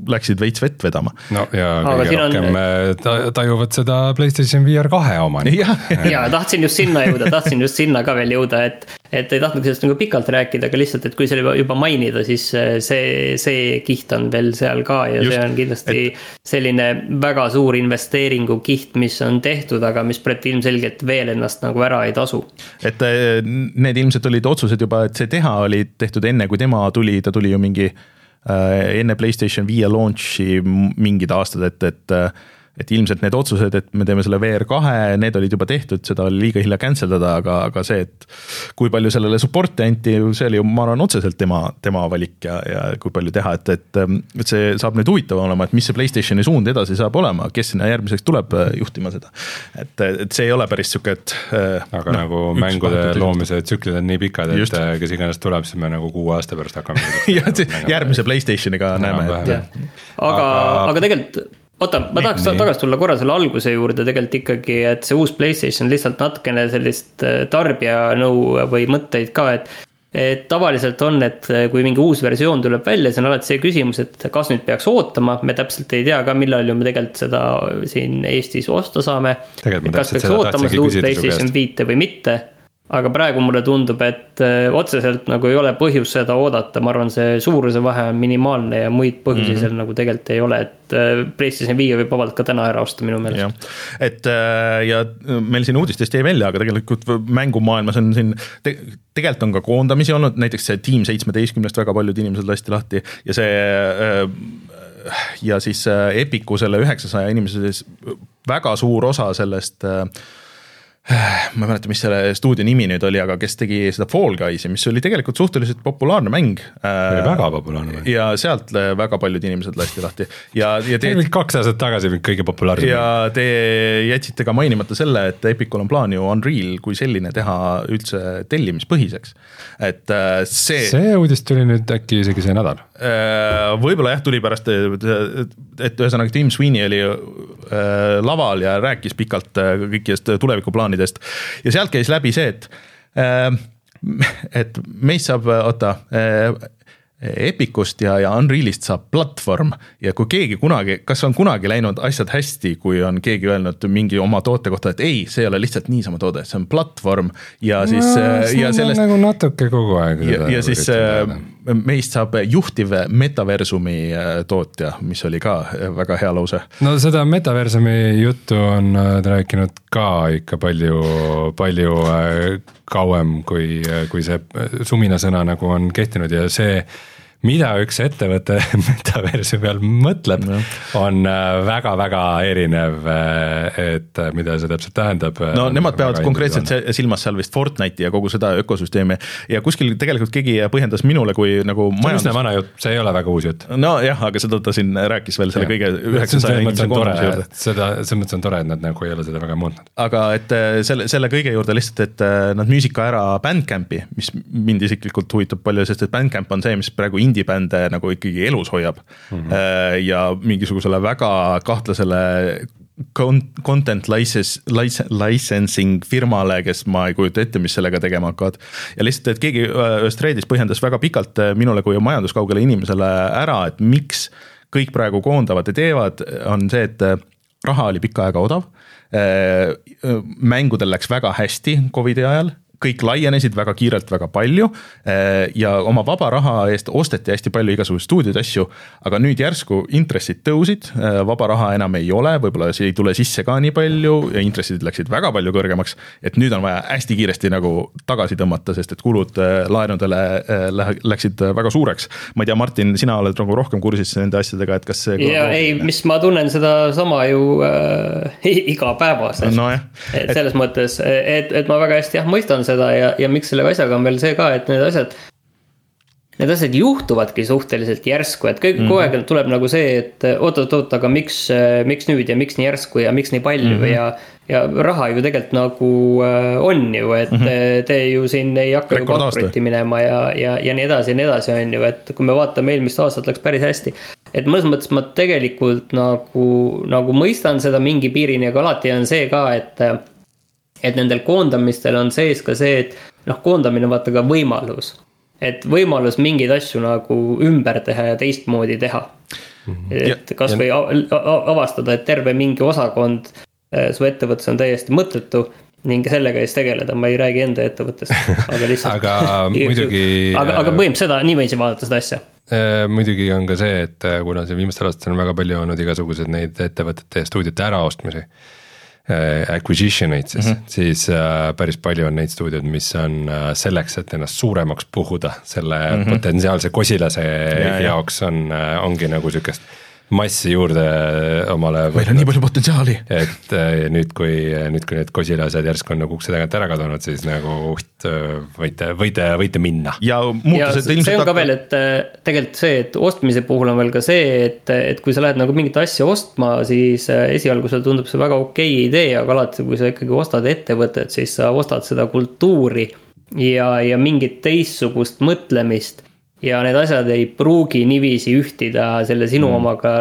läksid veits vett vedama. no ja kõige rohkem on... Äh, tajuvad seda Playstation VR kahe omanikud. ja, [LAUGHS] ja tahtsin just sinna jõuda, tahtsin just sinna ka veel jõuda, et, et ei tahtnudki sellest nagu pikalt rääkida, aga lihtsalt, et kui selle juba, juba mainida, siis äh, see, see kiht on veel seal ka ja just, see on kindlasti et... selline väga suur investeeringu kiht, mis on tehtud, aga mis praegu ilmselgelt veel ennast nagu ära ei tasu. et äh, need ilmselt olid otsused juba, et see teha oli tehtud enne, kui tema tuli, ta tuli ju mingi enne Playstation viie launch'i mingid aastad ette, et et ilmselt need otsused, et me teeme selle VR kahe, need olid juba tehtud, seda oli liiga hilja cancel dada, aga, aga see, et kui palju sellele support'i anti, see oli ju, ma arvan, otseselt tema, tema valik ja, ja kui palju teha, et, et, et see saab nüüd huvitav olema, et mis see Playstationi suund edasi saab olema, kes sinna järgmiseks tuleb äh, juhtima seda. et, et see ei ole päris sihuke, et. aga no, nagu mängude loomise tsüklid on nii pikad, et Just. kes iganes tuleb, siis me nagu kuue aasta pärast hakkame [LAUGHS] jah, järgmise Playstationiga näeme, et. aga, aga tegelikult oota, ma tahaks nii. tagasi tulla korra selle alguse juurde tegelikult ikkagi, et see uus Playstation lihtsalt natukene sellist äh, tarbijanõu või mõtteid ka, et. et tavaliselt on, et äh, kui mingi uus versioon tuleb välja, siis on alati see küsimus, et kas nüüd peaks ootama, me täpselt ei tea ka, millal ju me tegelikult seda siin Eestis osta saame. kas peaks ootama seda uut Playstation viite või mitte aga praegu mulle tundub, et äh, otseselt nagu ei ole põhjust seda oodata, ma arvan, see suuruse vahe on minimaalne ja muid põhjusi mm -hmm. seal nagu tegelikult ei ole, et äh, PlayStation viie võib vabalt ka täna ära osta minu meelest. et äh, ja meil siin uudistest jäi välja, aga tegelikult mängumaailmas on siin te, tegelikult on ka koondamisi olnud, näiteks see Team seitsmeteistkümnest väga paljud inimesed lasti lahti ja see ja siis Epiku selle üheksasaja inimese sees väga suur osa sellest äh, [SIGHS] ma ei mäleta, mis selle stuudio nimi nüüd oli, aga kes tegi seda Fall Guysi, mis oli tegelikult suhteliselt populaarne mäng. oli väga populaarne mäng. ja sealt väga paljud inimesed lasti lahti ja, ja te. kaks aastat tagasi kõige populaarsem. ja te jätsite ka mainimata selle, et Epicul on plaan ju Unreal kui selline teha üldse tellimispõhiseks, et äh, see. see uudis tuli nüüd äkki isegi see nädal. Äh, võib-olla jah, tuli pärast, et ühesõnaga Tim Sweeney oli äh, laval ja rääkis pikalt kõikidest tulevikuplaanidest plaanidest ja sealt käis läbi see, et äh, et meist saab, oota äh, Epicust ja, ja Unrealist saab platvorm ja kui keegi kunagi, kas on kunagi läinud asjad hästi, kui on keegi öelnud mingi oma toote kohta, et ei, see ei ole lihtsalt niisama toode, see on platvorm ja siis no,. ja sellest. nagu natuke kogu aeg. ja, ja siis äh, meist saab juhtiv metaversumi äh, tootja, mis oli ka väga hea lause. no seda metaversumi juttu on nad rääkinud ka ikka palju, palju kauem, kui, kui see suminasõna nagu on kehtinud ja see mida üks ettevõte [LAUGHS] metaversi peal mõtleb, on väga-väga äh, erinev, äh, et äh, mida see täpselt tähendab. no nemad peavad konkreetselt silmas seal vist Fortnite'i ja kogu seda ökosüsteemi ja kuskil tegelikult keegi põhjendas minule kui nagu majandus. see on üsna vana jutt, see ei ole väga uus jutt. nojah, aga seda ta siin rääkis veel selle ja. kõige üheksasaja inimese koondise juurde. seda, selles mõttes on tore, et nad nagu ei ole seda väga muutnud. aga et selle, selle kõige juurde lihtsalt, et nad müüsid ka ära Bandcampi, mis mind isiklikult huvitab palju, sest et Bandcamp on see, mis praegu indie indie-bände nagu ikkagi elus hoiab mm. -hmm. ja mingisugusele väga kahtlasele content license, licensing firmale, kes ma ei kujuta ette, mis sellega tegema hakkavad. ja lihtsalt, et keegi äh, ühes thread'is põhjendas väga pikalt äh, minule kui majanduskaugele inimesele ära, et miks kõik praegu koondavad ja teevad, on see, et raha oli pikka aega odav. mängudel läks väga hästi Covidi ajal kõik laienesid väga kiirelt väga palju eh, ja oma vaba raha eest osteti hästi palju igasuguseid stuudioid, asju, aga nüüd järsku intressid tõusid, eh, vaba raha enam ei ole, võib-olla see ei tule sisse ka nii palju ja intressid läksid väga palju kõrgemaks, et nüüd on vaja hästi kiiresti nagu tagasi tõmmata, sest et kulud eh, laenudele läksid väga suureks. ma ei tea, Martin, sina oled nagu rohkem kursis nende asjadega, et kas see ja ei, mis ma tunnen sedasama ju äh, [LAUGHS] igapäevaselt no,. et selles mõttes, et, et ma väga hästi jah mõistan seda ja, ja miks selle asjaga on veel see ka, et need asjad. Need asjad juhtuvadki suhteliselt järsku, et kõik mm -hmm. kogu aeg tuleb nagu see, et oot-oot-oot, aga miks, miks nüüd ja miks nii järsku ja miks nii palju mm -hmm. ja. ja raha ju tegelikult nagu äh, on ju, et mm -hmm. te ju siin ei hakka ju pankrotti minema ja, ja, ja nii edasi ja nii edasi, on ju, et kui me vaatame eelmist aastat läks päris hästi. et mõnes mõttes ma tegelikult nagu, nagu mõistan seda mingi piirini, aga alati on see ka, et et nendel koondamistel on sees ka see, et noh, koondamine on vaata ka võimalus. et võimalus mingeid asju nagu ümber teha ja teistmoodi teha mm. -hmm. et kasvõi avastada, et terve mingi osakond äh, su ettevõttes on täiesti mõttetu ning sellega siis tegeleda, ma ei räägi enda ettevõttest, [LAUGHS] aga lihtsalt aga muidugi. aga, aga põhimõtteliselt seda, niiviisi vaadata seda asja äh, muidugi on ka see, et äh, kuna siin viimastel aastatel on väga palju olnud igasuguseid neid ettevõtete ja stuudiote äraostmisi Äh, acquisition eid siis mm, -hmm. siis äh, päris palju on neid stuudioid, mis on äh, selleks, et ennast suuremaks puhuda, selle mm -hmm. potentsiaalse kosilase ja, jaoks on, ongi nagu sihukest massi juurde omale. meil on nii palju potentsiaali. et äh, nüüd, kui, nüüd, kui need kosilased järsku on nagu ukse tagant ära kadunud, siis nagu uht, võite, võite, võite minna. ja muutused ilmselt. see on ka veel, et äh, tegelikult see, et ostmise puhul on veel ka see, et, et kui sa lähed nagu mingit asja ostma, siis äh, esialgu sulle tundub see väga okei okay idee, aga alati, kui sa ikkagi ostad ettevõtet, siis sa ostad seda kultuuri ja, ja mingit teistsugust mõtlemist ja need asjad ei pruugi niiviisi ühtida selle sinu mm. omaga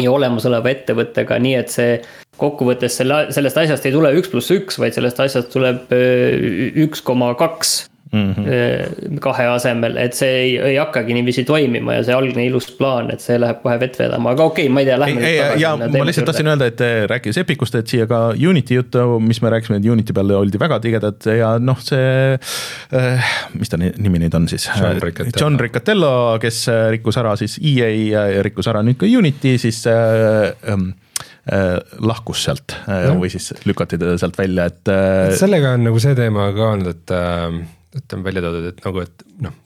ja olemasoleva ettevõttega, nii et see kokkuvõttes selle, sellest asjast ei tule üks pluss üks, vaid sellest asjast tuleb üks koma kaks mm -hmm. kahe asemel, et see ei, ei hakkagi niiviisi toimima ja see algne ilus plaan, et see läheb kohe vett vedama, aga okei okay,, ma ei tea, lähme. ja ma lihtsalt tahtsin öelda, et rääkides Epicust, et siia ka Unity juttu, mis me rääkisime, et Unity peal oldi väga tigedad ja noh, see äh,, mis ta nimi nüüd on siis? John Riccatello, kes rikkus ära siis EA ja rikkus ära nüüd ka Unity, siis äh, ähm, äh, lahkus sealt äh, või siis lükati teda sealt välja, et äh,. sellega on nagu see teema ka olnud, et äh, et on välja toodud, et nagu, et noh,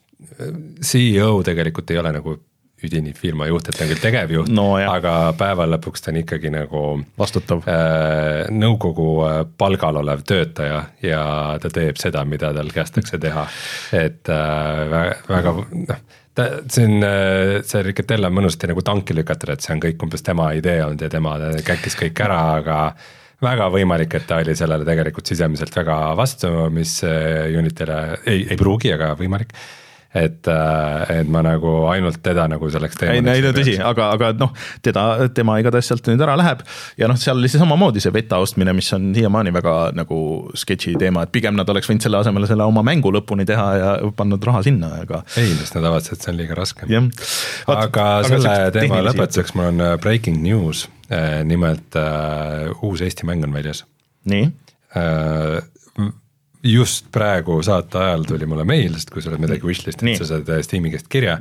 CEO tegelikult ei ole nagu üdini firma juht, et ta on küll tegevjuht no,, aga päeva lõpuks ta on ikkagi nagu vastutav äh,, nõukogu äh, palgal olev töötaja ja ta teeb seda, mida tal kästakse teha. et äh, väga, noh, ta, see on, äh, see Ricatella on mõnusasti nagu tanki lükata, et see on kõik umbes tema idee olnud ja tema käkkis kõik ära, aga väga võimalik, et ta oli sellele tegelikult sisemiselt väga vastu, mis äh, Unity'le ei, ei pruugi, aga võimalik et, äh, et ma nagu ainult teda nagu selleks teemal. ei, ei no tõsi, aga, aga noh, teda, tema igatahes sealt nüüd ära läheb ja noh, seal oli see samamoodi see beta ostmine, mis on siiamaani väga nagu sketši teema, et pigem nad oleks võinud selle asemel selle oma mängu lõpuni teha ja pannud raha sinna, aga. ei, sest nad avatasid, et see on liiga raske. aga, aga selle teema lõpetuseks mul on äh, breaking news, nimelt uh, uus Eesti mäng on väljas. nii uh,? just praegu saate ajal tuli mulle meil, sest kui sa oled midagi wishlist inud, sa saad Steam'i käest kirja.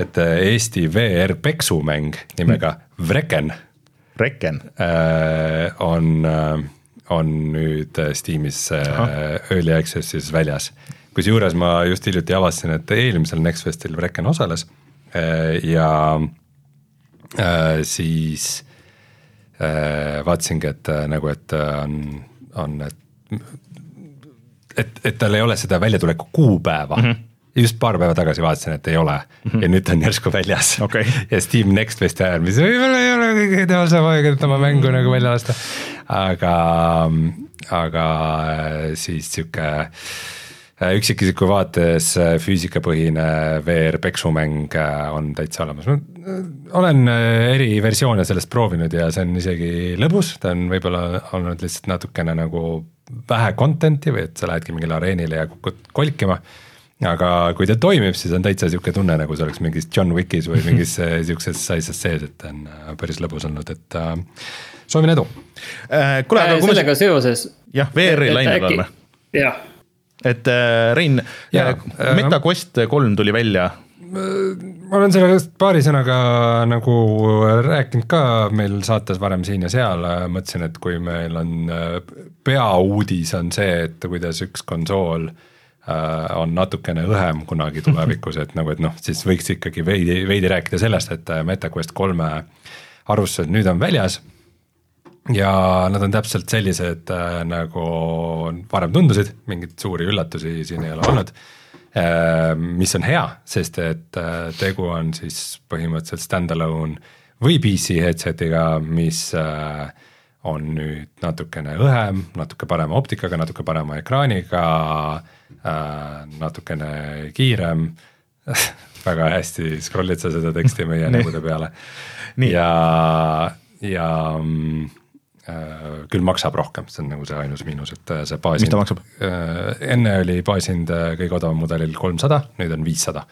et äh, Eesti VR peksumäng nimega mm. Vreken. Vreken äh, on, äh, on nüüd Steamis Early Access'is väljas. kusjuures ma just hiljuti avastasin, et eelmisel Next Festil Vreken osales ja siis vaatasingi, et nagu, et on, on, et et, et tal ei ole seda väljatuleku kuupäeva mm. -hmm just paar päeva tagasi vaatasin, et ei ole mm -hmm. ja nüüd ta on järsku väljas okay. [LAUGHS] ja Steam Next Festi ajal, mis võib-olla ei ole kõige teosam aeg, et oma mängu nagu välja lasta. aga, aga äh, siis sihuke äh, üksikisiku vaates äh, füüsikapõhine VR peksumäng on täitsa olemas, ma olen eri versioone sellest proovinud ja see on isegi lõbus, ta on võib-olla olnud lihtsalt natukene nagu vähe content'i või et sa lähedki mingile areenile ja kukud kolkima. aga kui ta toimib, siis on täitsa sihuke tunne, nagu see oleks mingis John Wickis või mingis [LAUGHS] sihukeses asjas sees, et on äh, päris lõbus olnud, et äh, soovin edu äh,. kuule, aga äh, kui sellega me... seoses. jah, VR-i lainel oleme. jah et äh, Rein, MetaQuest kolm tuli välja. Ma olen sellest paari sõnaga nagu rääkinud ka meil saates varem siin ja seal, mõtlesin, et kui meil on, peauudis on see, et kuidas üks konsool äh, on natukene õhem kunagi tulevikus, et nagu, et noh, siis võiks ikkagi veidi, veidi rääkida sellest, et MetaQuest kolme arvustused nüüd on väljas ja nad on täpselt sellised äh, nagu varem tundusid, mingeid suuri üllatusi siin ei ole olnud. Äh, mis on hea, sest et äh, tegu on siis põhimõtteliselt stand-alone või PC headset'iga, mis äh, on nüüd natukene õhem, natuke parema optikaga, natuke parema ekraaniga, natukene kiirem. [LAUGHS] Väga hästi scroll'id sa seda teksti meie nägude peale. ja, ja mm, Äh, küll maksab rohkem, see on nagu see ainus miinus, et äh, see baas. mis ta maksab? Äh, enne oli baashind kõige odavam mudelil kolmsada, nüüd on viissada.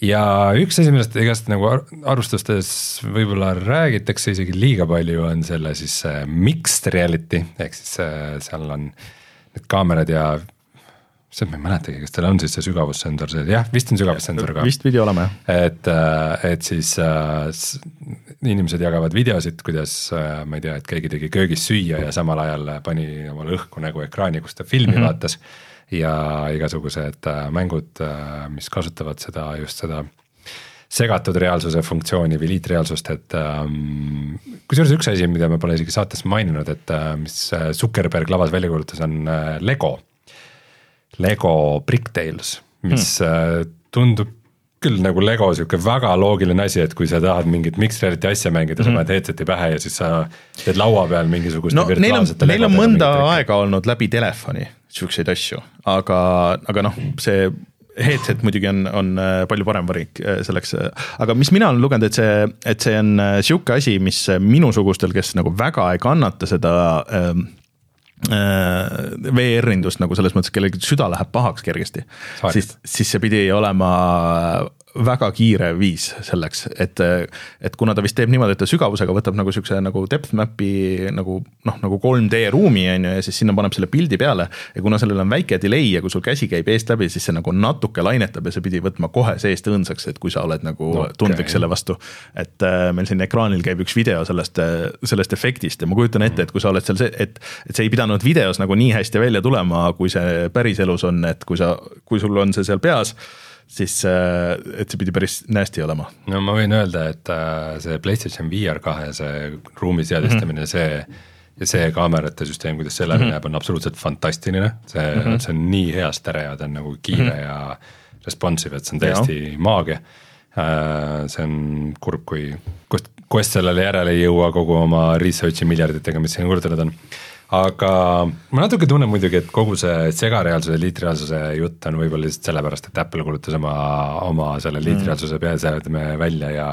ja üks asi, millest igast nagu arvustustes võib-olla räägitakse isegi liiga palju, on selle siis mixed reality ehk siis seal on need kaamerad ja see ma ei mäletagi, kas tal on siis see sügavussensor sees, jah, vist on sügavussensor ka. vist pidi olema jah. et, et siis äh, inimesed jagavad videosid, kuidas äh, ma ei tea, et keegi tegi köögis süüa ja samal ajal pani omale õhku nägu ekraani, kus ta filmi mm -hmm. vaatas. ja igasugused äh, mängud, äh, mis kasutavad seda, just seda segatud reaalsuse funktsiooni või liitreaalsust, et ähm, kusjuures üks asi, mida me pole isegi saates maininud, et äh, mis Zuckerberg lavas välja kuulutas, on äh, Lego. Lego Bricktales, mis hmm. äh, tundub küll nagu Lego sihuke väga loogiline asi, et kui sa tahad mingit mixed reality asja mängida mm, -hmm. sa paned headset'i pähe ja siis sa teed laua peal mingisugust no neil on, neil on mõnda aega olnud läbi telefoni siukseid asju, aga, aga noh, see headset muidugi on, on äh, palju parem valik äh, selleks, aga mis mina olen lugenud, et see, et see on äh, sihuke asi, mis minusugustel, kes nagu väga ei kannata seda ähm, VR-indust nagu selles mõttes, kellelgi süda läheb pahaks kergesti, siis, siis see pidi olema väga kiire viis selleks, et, et kuna ta vist teeb niimoodi, et ta sügavusega võtab nagu siukse nagu depth map'i nagu noh, nagu 3D ruumi on ju ja siis sinna paneb selle pildi peale. ja kuna sellel on väike delay ja kui sul käsi käib eest läbi, siis see nagu natuke lainetab ja see pidi võtma kohe seest õõnsaks, et kui sa oled nagu okay. tundlik selle vastu. et äh, meil siin ekraanil käib üks video sellest, sellest efektist ja ma kujutan ette, et kui sa oled seal see, et, et see ei pidanud videos nagu nii hästi välja tulema, kui see päriselus on, et kui sa, kui sul on see seal peas siis äh, et see pidi päris nasty olema. no ma võin öelda, et äh, see PlayStation VR kahe see ruumi seadistamine mm, -hmm. see ja see kaamerate süsteem, kuidas see läbi mm -hmm. näeb, on absoluutselt fantastiline, see mm, -hmm. see on nii hea stereo, ta on nagu kiire mm -hmm. ja responsive, et see on täiesti ja. maagia. Äh, see on kurb, kui Quest, Quest sellele järele ei jõua kogu oma research'i miljarditega, mis siin tulnud on aga ma natuke tunnen muidugi, et kogu see segareaalsuse, liitreaalsuse jutt on võib-olla lihtsalt sellepärast, et Apple kuulutas oma, oma selle mm. liitreaalsuse peaseadme välja ja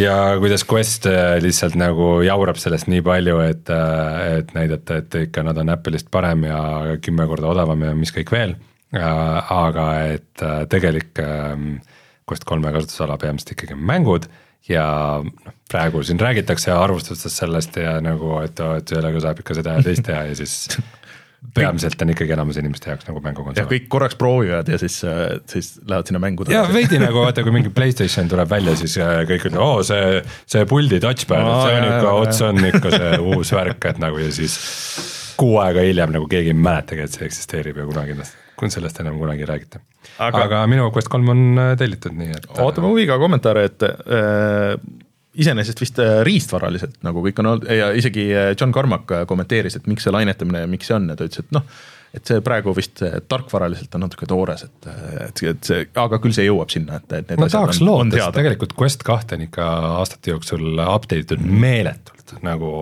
ja kuidas Quest äh, lihtsalt nagu jaurab sellest nii palju, et, äh, et näidata, et ikka nad on Apple'ist parem ja kümme korda odavam ja mis kõik veel. aga et äh, tegelik ähm, Quest kolme kasutusala peamiselt ikkagi mängud ja noh, praegu siin räägitakse arvustustest sellest ja nagu, et, et sellega saab ikka seda ja teist teha ja siis [LAUGHS] peamiselt on ikkagi enamus inimeste jaoks nagu mängukonsool. kõik korraks proovivad ja siis, siis lähevad sinna mängu tagasi. ja veidi nagu vaata, kui mingi Playstation tuleb välja, siis äh, kõik ütlevad, oo see, see puldi touchpad no,, see on ikka, ots on ikka see [LAUGHS] uus värk, et nagu ja siis kuu aega hiljem nagu keegi ei mäletagi, et see eksisteerib ja kunagi kui sellest enam kunagi ei räägita. aga, aga minu Quest kolm on äh, tellitud, nii et. ootame huviga kommentaare, et äh, iseenesest vist äh, riistvaraliselt nagu kõik on olnud ja isegi äh, John Carmack kommenteeris, et miks see lainetamine, miks see on ja ta ütles, et noh et see praegu vist tarkvaraliselt on natuke toores, et, et, et see, aga küll see jõuab sinna, et, et need ma tahaks loota, sest tegelikult Quest kahte on ikka aastate jooksul update itud mm. meeletult nagu,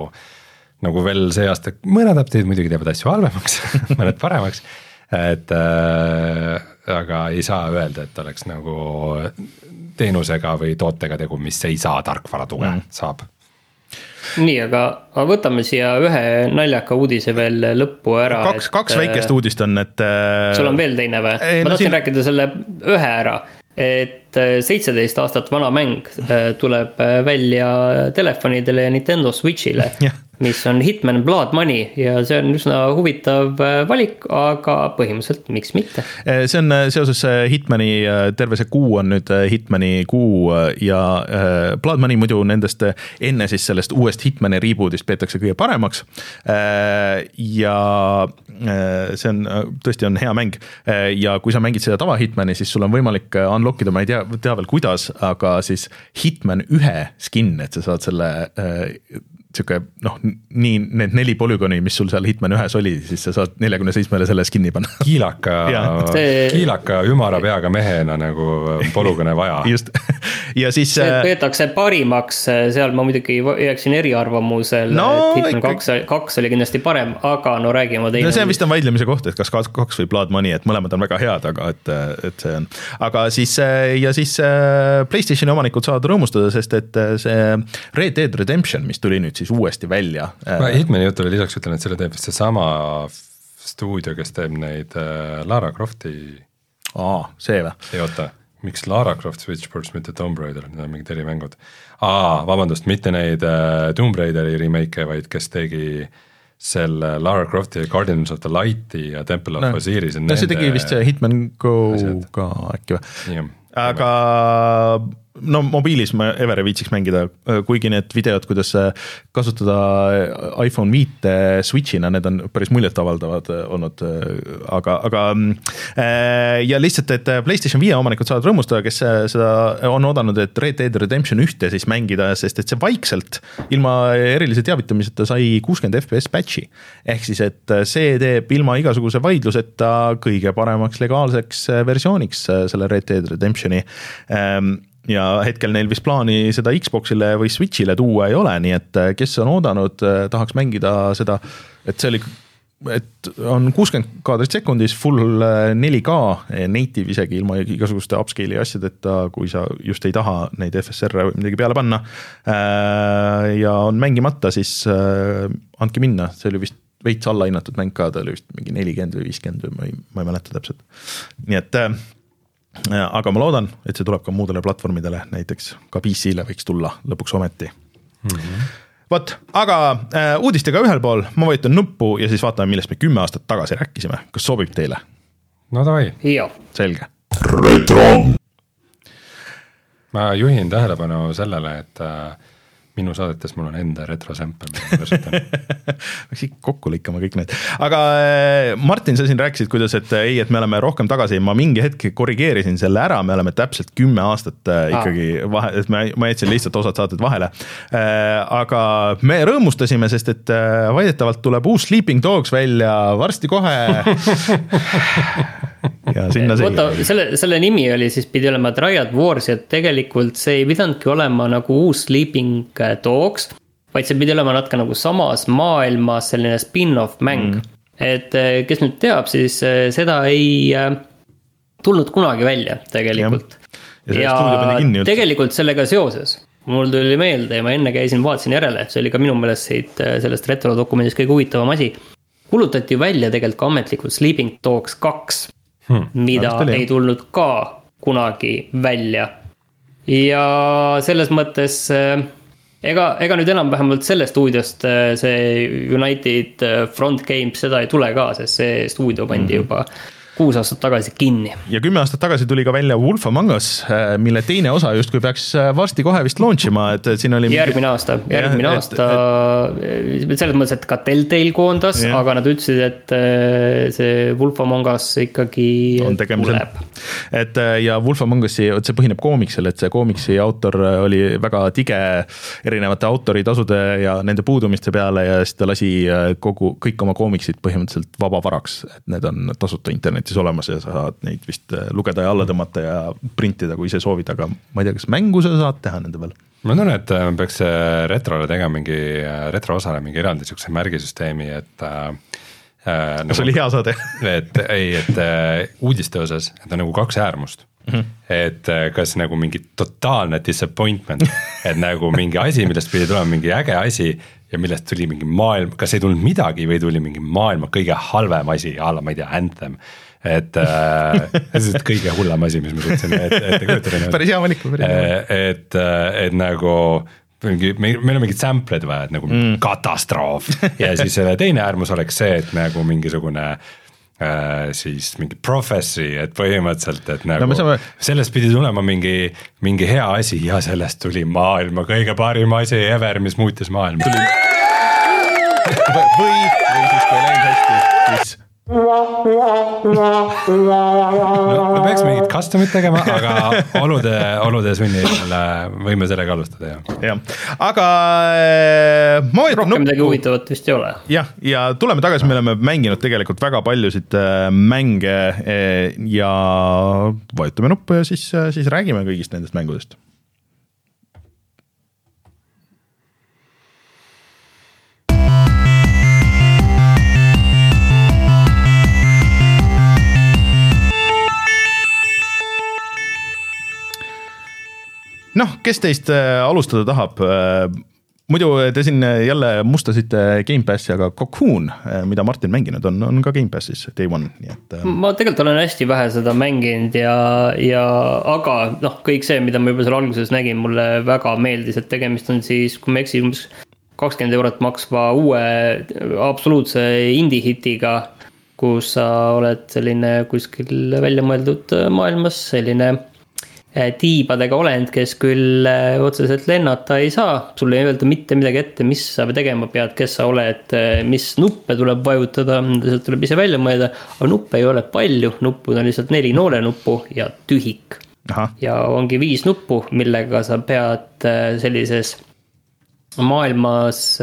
nagu veel see aasta, mõned update'id muidugi teevad asju halvemaks [LAUGHS] mõned paremaks et äh, aga ei saa öelda, et oleks nagu teenusega või tootega tegu, mis ei saa tarkvara tuge mm., saab nii, aga, aga võtame siia ühe naljaka uudise veel lõppu ära. kaks, kaks äh, väikest uudist on, et. Äh, sul on veel teine või? ma no, tahtsin siin... rääkida selle ühe ära, et äh, seitseteist aastat vana mäng tuleb välja telefonidele ja Nintendo Switch'ile mis on Hitman Blood Money ja see on üsna huvitav äh, valik, aga põhimõtteliselt miks mitte. Äh, see on äh, seoses Hitmani, terve see kuu on nüüd Hitmani kuu ja Blood Money muidu nendest enne siis sellest uuest Hitmani reboot'ist peetakse kõige paremaks. ja see on, tõesti on hea mäng ja kui sa mängid seda tava Hitmani, siis sul on võimalik unlock ida, ma ei tea, tea veel kuidas, aga siis Hitman ühe skin, et sa saad selle sihuke noh, nii need neli polügooni, mis sul seal Hitman ühes oli, siis sa saad neljakümne seitsmele selle skin'i panna. kiilaka [LAUGHS] see... kiilaka ümara peaga mehena nagu polügoone vaja. [LAUGHS] just, ja siis. see äh, peetakse parimaks, seal ma muidugi jääksin eriarvamusele no,, et Hitman kaks, kaks oli kindlasti parem, aga no räägime teine. no see vist on vaidlemise koht, et kas kaks või Blood Money, et mõlemad on väga head, aga et, et see on. aga siis ja siis äh, Playstationi omanikud saavad rõõmustada, sest et äh, see Red Dead Redemption, mis tuli nüüd siis uuesti välja. ma Hitmani jutule lisaks ütlen, et selle teeb vist seesama stuudio, kes teeb neid äh, Lara Crofti. aa, see või? ei oota, miks Lara Croft Switchboards, mitte Tomb Raider, need on mingid erimängud. aa, vabandust, mitte neid äh, Tomb Raideri remake'e, vaid kes tegi selle Lara Crofti Guardians of the Light'i ja Temple of no, Osiris. no see tegi vist Hitman Go asjad. ka äkki või? aga no mobiilis ma ever ei viitsiks mängida, kuigi need videod, kuidas kasutada iPhone viite Switch'ina, need on päris muljetavaldavad olnud, aga, aga ja lihtsalt, et PlayStation viie omanikud saavad rõõmustada, kes seda on oodanud, et Red Dead Redemption ühte siis mängida, sest et see vaikselt ilma erilise teavitamiseta sai kuuskümmend FPS patch'i. ehk siis, et see teeb ilma igasuguse vaidluseta kõige paremaks legaalseks versiooniks selle Red Dead Redemptioni ehm, ja hetkel neil vist plaani seda Xbox'ile või Switch'ile tuua ei ole, nii et äh, kes on oodanud, äh, tahaks mängida seda, et see oli et on kuuskümmend kaadrit sekundis, full 4K, äh, native isegi ilma igasuguste upscale'i asjadeta, kui sa just ei taha neid FSR-e või midagi peale panna. ja on mängimata, siis andke minna, see oli vist veits allahinnatud mäng ka, ta oli vist mingi nelikümmend või viiskümmend või ma ei, ma ei mäleta täpselt. nii et aga ma loodan, et see tuleb ka muudele platvormidele, näiteks ka PC-le võiks tulla lõpuks ometi mm -hmm. vot, aga äh, uudistega ühel pool, ma vajutan nuppu ja siis vaatame, millest me kümme aastat tagasi rääkisime, kas sobib teile? no davai. selge. retro. ma juhin tähelepanu sellele, et äh, minu saadetes mul on enda retrosämpel, mida ma kasutan [LAUGHS] peaks ikka kokku lõikama kõik need, aga äh, Martin, sa siin rääkisid, kuidas, et äh, ei, et me oleme rohkem tagasi, ma mingi hetk korrigeerisin selle ära, me oleme täpselt kümme aastat äh, ikkagi ah. vahe, et me, ma jätsin lihtsalt osad saated vahele. aga me rõõmustasime, sest et väidetavalt tuleb uus Sleeping Dogs välja varsti kohe. [LAUGHS] [LAUGHS] oota, selle, selle nimi oli siis, pidi olema Triad Wars ja tegelikult see ei pidanudki olema nagu uus Sleeping Dogs. vaid see pidi olema natuke nagu samas maailmas selline spin-off mäng mm.. et eh, kes nüüd teab, siis eh, seda ei eh, tulnud kunagi välja tegelikult. ja, ja tegelikult sellega seoses mul tuli meelde ja ma enne käisin, vaatasin järele, see oli ka minu meelest siit sellest retrodokumendist kõige huvitavam asi. kuulutati välja tegelikult ka ametlikult Sleeping Dogs kaks hmm,, mida ei tulnud ka kunagi välja. ja selles mõttes äh, ega, ega nüüd enam vähemalt sellest stuudiost äh, see United äh, Front Games seda ei tule ka, sest see stuudio pandi mm -hmm. juba kuus aastat tagasi kinni. ja kümme aastat tagasi tuli ka välja Wolf Among Us, äh, mille teine osa justkui peaks äh, varsti kohe vist launch ima, et siin oli. järgmine aasta, järgmine ja, aasta, äh, selles mõttes, et ka Telltale koondas, aga nad ütlesid, et see Wolf Among Us ikkagi tuleb. et ja Wolf Among Us'i, vot see põhineb koomiksil, et see koomiksi autor oli väga tige erinevate autoritasude ja nende puudumiste peale ja siis ta lasi kogu, kõik oma koomiksid põhimõtteliselt vabavaraks, et need on tasuta internetis internetis olemas ja sa saad neid vist äh, lugeda ja alla tõmmata ja printida, kui ise soovid, aga ma ei tea, kas mängu sa saad teha nende peal? ma tunnen, et äh, peaks äh, retrole tegema mingi, retroosale mingi eraldi sihukese märgisüsteemi, et äh,. Nagu, see oli hea saade et ei, et äh, uudiste osas, et on nagu kaks äärmust mm. -hmm. et äh, kas nagu mingi totaalne disappointment et nagu mingi asi, millest pidi tulema mingi äge asi ja millest tuli mingi maailm, kas ei tulnud midagi või tuli mingi maailma kõige halvem asi a la ma ei tea, Anthem et äh, [LAUGHS] see on kõige hullem asi, mis ma suutsin ette kujutada. [LAUGHS] päris hea valik. et, et, et nagu mingi, meil on mingid sample'id vaja, et nagu mm. katastroof ja siis selle teine äärmus oleks see, et nagu mingisugune äh, siis mingi prophecy, et põhimõtteliselt, et nagu no, saame... sellest pidi tulema mingi, mingi hea asi ja sellest tuli maailma kõige parim asi ever, mis muutis maailma. [LAUGHS] või, või siis kui ei läinud hästi, siis no me peaks mingit custom'it tegema, aga [LAUGHS] olude, olude sunnil võime sellega alustada, jah. jah, aga äh, ma rohkem nuppu. midagi huvitavat vist ei ole. jah, ja tuleme tagasi, me oleme mänginud tegelikult väga paljusid äh, mänge äh, ja vajutame nuppu ja siis, siis räägime kõigist nendest mängudest noh, kes teist äh, alustada tahab? Äh, muidu te siin jälle mustasite Gamepassi, aga Cocoon, äh, mida Martin mänginud on, on ka Gamepassis day one, nii et. ma tegelikult olen hästi vähe seda mänginud ja, ja aga noh, kõik see, mida ma juba seal alguses nägin, mulle väga meeldis, et tegemist on siis, kui ma ei eksi, umbes kakskümmend eurot maksva uue absoluutse indie hitiga kus sa oled selline kuskil välja mõeldud maailmas selline äh, tiibadega olend, kes küll äh, otseselt lennata ei saa, sulle ei öelda mitte midagi ette, mis sa tegema pead, kes sa oled, mis nuppe tuleb vajutada, sealt tuleb ise välja mõelda. aga nuppe ei ole palju, nuppud on lihtsalt neli noolenuppu ja tühik. ja ongi viis nuppu, millega sa pead sellises maailmas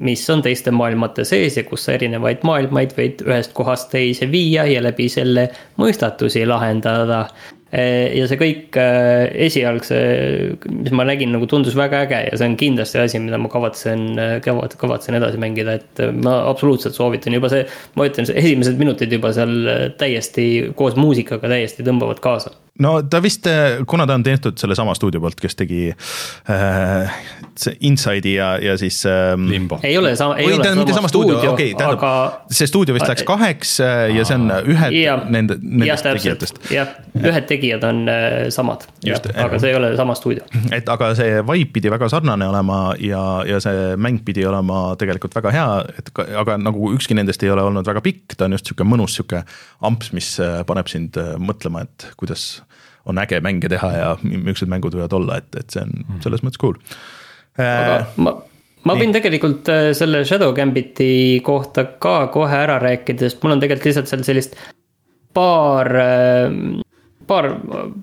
mis on teiste maailmate sees ja kus sa erinevaid maailmaid võid ühest kohast teise viia ja läbi selle mõistatusi lahendada. Eh, ja see kõik eh, esialgse, mis ma nägin, nagu tundus väga äge ja see on kindlasti asi, mida ma kavatsen, kavatsen edasi mängida, et ma absoluutselt soovitan juba see. ma ütlen, esimesed minutid juba seal täiesti koos muusikaga täiesti tõmbavad kaasa no ta vist, kuna ta on tehtud sellesama stuudio poolt, kes tegi äh, Inside'i ja, ja siis ähm,. Limbo. ei ole sama, ei ole sama, sama stuudio, okei okay,, tähendab aga..., see stuudio vist läks kaheks äh, ja see on ühed ja, nende, nendest ja, tegijatest. jah, ühed tegijad on äh, samad, aga see ei ole sama stuudio. et aga see vibe pidi väga sarnane olema ja, ja see mäng pidi olema tegelikult väga hea, et aga nagu ükski nendest ei ole olnud väga pikk, ta on just sihuke mõnus sihuke amps, mis äh, paneb sind äh, mõtlema, et kuidas on äge mänge teha ja millised mängud võivad olla, et, et see on mhm. selles mõttes cool. aga äh, ma, ma võin tegelikult äh, selle Shadow Gambiti kohta ka kohe ära rääkida, sest mul on tegelikult lihtsalt seal sellist paar, äh, paar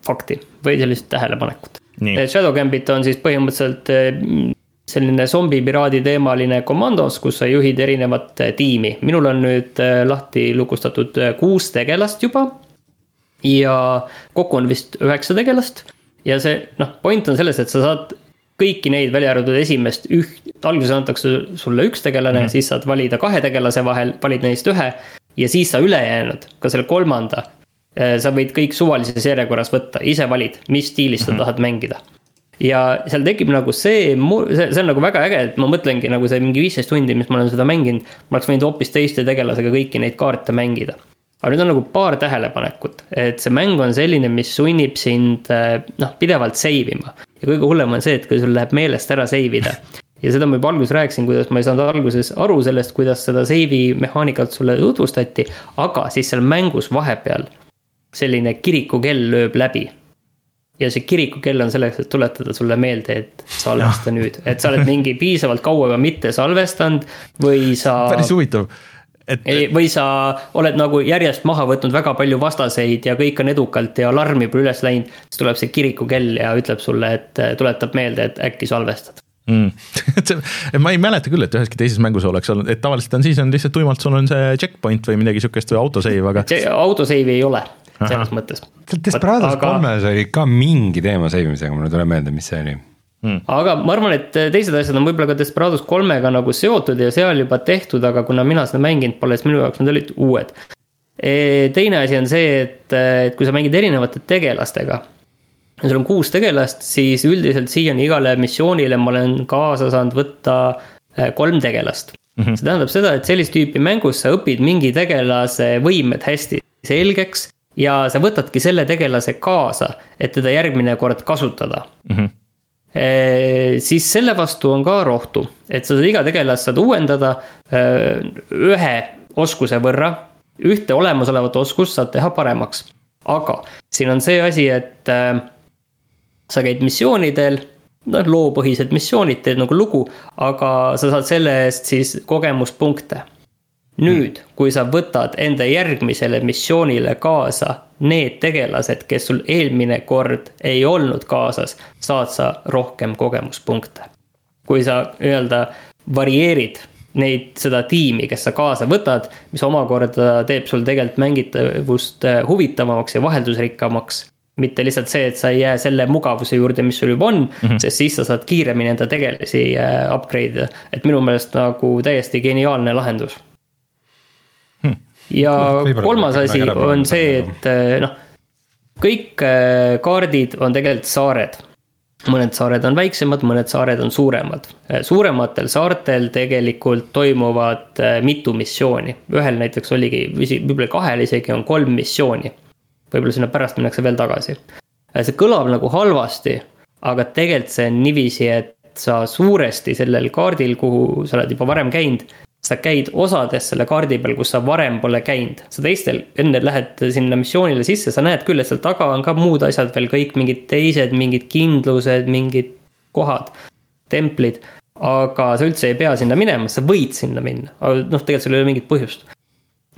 fakti või sellist tähelepanekut. Shadow Gambit on siis põhimõtteliselt selline zombipiraadi teemaline komandos, kus sa juhid erinevat tiimi. minul on nüüd lahti lukustatud kuus tegelast juba ja kokku on vist üheksa tegelast. ja see noh, point on selles, et sa saad kõiki neid, välja arvatud esimest üht, alguses antakse sulle üks tegelane mm, -hmm. siis saad valida kahe tegelase vahel, valid neist ühe. ja siis sa ülejäänud, ka selle kolmanda, eh, sa võid kõik suvalises järjekorras võtta, ise valid, mis stiilis sa mm -hmm. tahad mängida ja seal tekib nagu see, see, see on nagu väga äge, et ma mõtlengi nagu see mingi viisteist tundi, mis ma olen seda mänginud. ma oleks võinud hoopis teiste tegelasega kõiki neid kaarte mängida aga nüüd on nagu paar tähelepanekut, et see mäng on selline, mis sunnib sind eh, noh, pidevalt save ima. ja kõige hullem on see, et kui sul läheb meelest ära save ida. ja seda ma juba alguses rääkisin, kuidas ma ei saanud alguses aru sellest, kuidas seda save'i mehaanikat sulle tutvustati. aga siis seal mängus vahepeal selline kirikukell lööb läbi. ja see kirikukell on selleks, et tuletada sulle meelde, et salvesta nüüd, et sa oled mingi piisavalt kaua juba mitte salvestanud või sa. päris huvitav et. või sa oled nagu järjest maha võtnud väga palju vastaseid ja kõik on edukalt ja alarm juba üles läinud. siis tuleb see kirikukell ja ütleb sulle, et tuletab meelde, et äkki salvestad mm. [LAUGHS] ma ei mäleta küll, et üheski teises mängus oleks olnud, et tavaliselt on siis on lihtsalt tuimalt, sul on see checkpoint või midagi sihukest või autosave, aga. autosave'i ei ole selles Aha. mõttes. Desperados kolmes oli ka mingi teema save imisega, mul ei tule meelde, mis see oli Hmm. aga ma arvan, et teised asjad on võib-olla ka Desperados kolmega nagu seotud ja seal juba tehtud, aga kuna mina seda mänginud pole, siis minu jaoks need olid uued. E, teine asi on see, et, et kui sa mängid erinevate tegelastega. ja sul on kuus tegelast, siis üldiselt siiani igale missioonile ma olen kaasa saanud võtta e, kolm tegelast mm. -hmm. see tähendab seda, et sellist tüüpi mängus sa õpid mingi tegelase võimed hästi selgeks ja sa võtadki selle tegelase kaasa, et teda järgmine kord kasutada mm. -hmm siis selle vastu on ka rohtu, et sa saad iga tegelast saad uuendada ühe oskuse võrra. ühte olemasolevat oskust saad teha paremaks, aga siin on see asi, et sa käid missioonidel noh, loopõhised missioonid, teed nagu lugu, aga sa saad selle eest siis kogemuspunkte nüüd, kui sa võtad enda järgmisele missioonile kaasa need tegelased, kes sul eelmine kord ei olnud kaasas, saad sa rohkem kogemuspunkte. kui sa nii-öelda varieerid neid, seda tiimi, kes sa kaasa võtad, mis omakorda teeb sul tegelikult mängitavust äh, huvitavamaks ja vaheldusrikkamaks mitte lihtsalt see, et sa ei jää selle mugavuse juurde, mis sul juba on mm, -hmm. sest siis sa saad kiiremini enda tegelasi äh, upgrade ida. et minu meelest nagu täiesti geniaalne lahendus ja kolmas asi on see, et eh, noh, kõik eh, kaardid on tegelikult saared. mõned saared on väiksemad, mõned saared on suuremad. Eh, suurematel saartel tegelikult toimuvad mitu missiooni, ühel näiteks oligi, võib-olla kahel isegi on kolm missiooni. võib-olla sinna pärast minnakse veel tagasi. see kõlab nagu halvasti, aga tegelikult see on niiviisi, et sa suuresti sellel kaardil, kuhu sa oled juba varem käinud sa käid osades selle kaardi peal, kus sa varem pole käinud. sa teistel, enne lähed sinna missioonile sisse, sa näed küll, et seal taga on ka muud asjad veel kõik mingid teised, mingid kindlused, mingid kohad, templid. aga sa üldse ei pea sinna minema, sa võid sinna minna, aga noh, tegelikult sul ei ole mingit põhjust.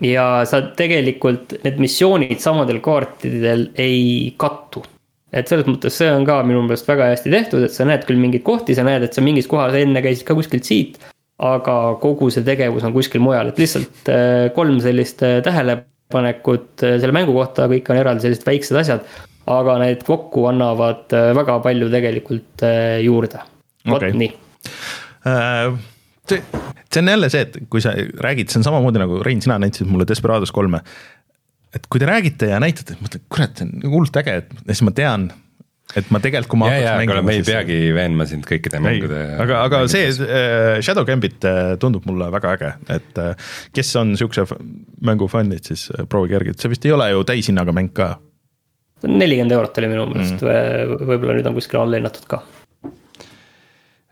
ja sa tegelikult, need missioonid samadel kaartidel ei kattu et selles mõttes see on ka minu meelest väga hästi tehtud, et sa näed küll mingeid kohti, sa näed, et sa mingis kohas enne käisid ka kuskilt siit aga kogu see tegevus on kuskil mujal, et lihtsalt äh, kolm sellist äh, tähelepanekut äh, selle mängu kohta, kõik on eraldi sellised väiksed asjad. aga need kokku annavad väga palju tegelikult juurde, vot okay. nii uh see, see on jälle see, et kui sa räägid, see on samamoodi nagu Rein, sina näitasid mulle Desperados kolme. et kui te räägite ja näitate, mõtled, kurat, see on hullult äge, et siis ma tean, et ma tegelikult, kui ma ja, ja, aga me ei peagi veenma sind kõikide mängude. aga, aga see äh, Shadow Gambit äh, tundub mulle väga äge, et äh, kes on siukse mängu fännid, siis äh, proovige järgi, et see vist ei ole ju täishinnaga mäng ka. nelikümmend eurot oli minu meelest mm., võib-olla nüüd on kuskil alla hinnatud ka.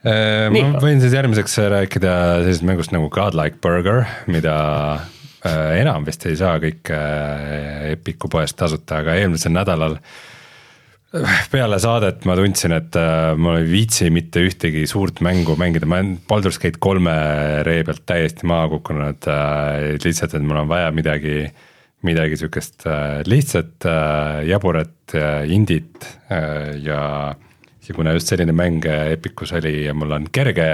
Äh, ma võin siis järgmiseks rääkida sellisest mängust nagu Godlike Burger, mida äh, enam vist ei saa kõik Epiku poest tasuta, aga eelmisel nädalal äh, peale saadet ma tundsin, et äh, ma ei viitsi mitte ühtegi suurt mängu mängida, ma olen Baldur's Gate kolme ree pealt täiesti maha kukkunud äh,. lihtsalt, et mul on vaja midagi, midagi sihukest äh, lihtsat jaburat indit ja. ja kuna just selline mäng Epicus oli ja mul on kerge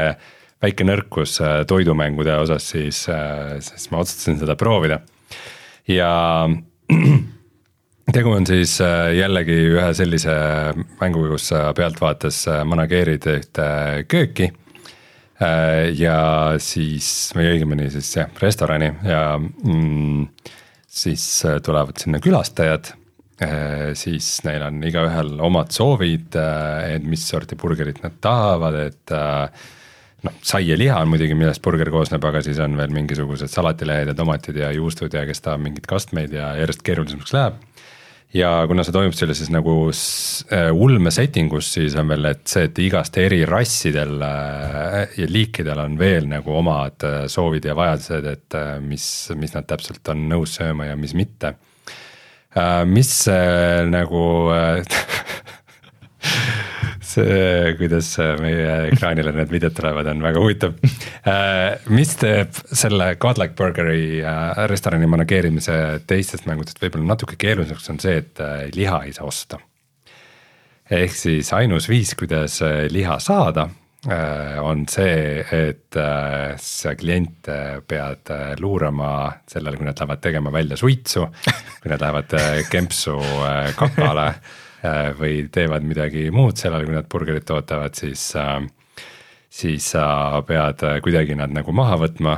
väike nõrkus toidumängude osas, siis siis ma otsustasin seda proovida ja [CLEARS THROAT] tegu on siis äh, jällegi ühe sellise mänguga, kus sa pealtvaates äh, manageerid ühte kööki. Äh, ja siis, või õigemini siis jah, restorani ja mm, siis tulevad sinna külastajad. siis neil on igaühel omad soovid, et mis sorti burgerit nad tahavad, et noh, sai ja liha on muidugi, millest burger koosneb, aga siis on veel mingisugused salatilehed ja tomatid ja juustud ja kes tahab mingeid kastmeid ja järjest keerulisemaks läheb ja kuna see toimub sellises nagu äh, ulme setting us, siis on veel, et see, et igast eri rassidel äh, ja liikidel on veel nagu omad äh, soovid ja vajadused, et mis, mis nad täpselt on nõus sööma ja mis mitte. mis nagu [LAUGHS] see, kuidas meie ekraanile need videod tulevad, on väga huvitav. Äh, mis teeb selle Godlike Burgeri äh, restorani manageerimise teistest mängudest võib-olla natuke keerulisemaks, on see, et äh, liha ei saa osta. ehk siis ainus viis, kuidas liha saada, on see, et sa kliente pead luurama sellele, kui nad lähevad tegema välja suitsu, kui nad lähevad kempsu kakale või teevad midagi muud sellel, kui nad burgerit toodavad, siis äh, siis sa pead äh, kuidagi nad nagu maha võtma,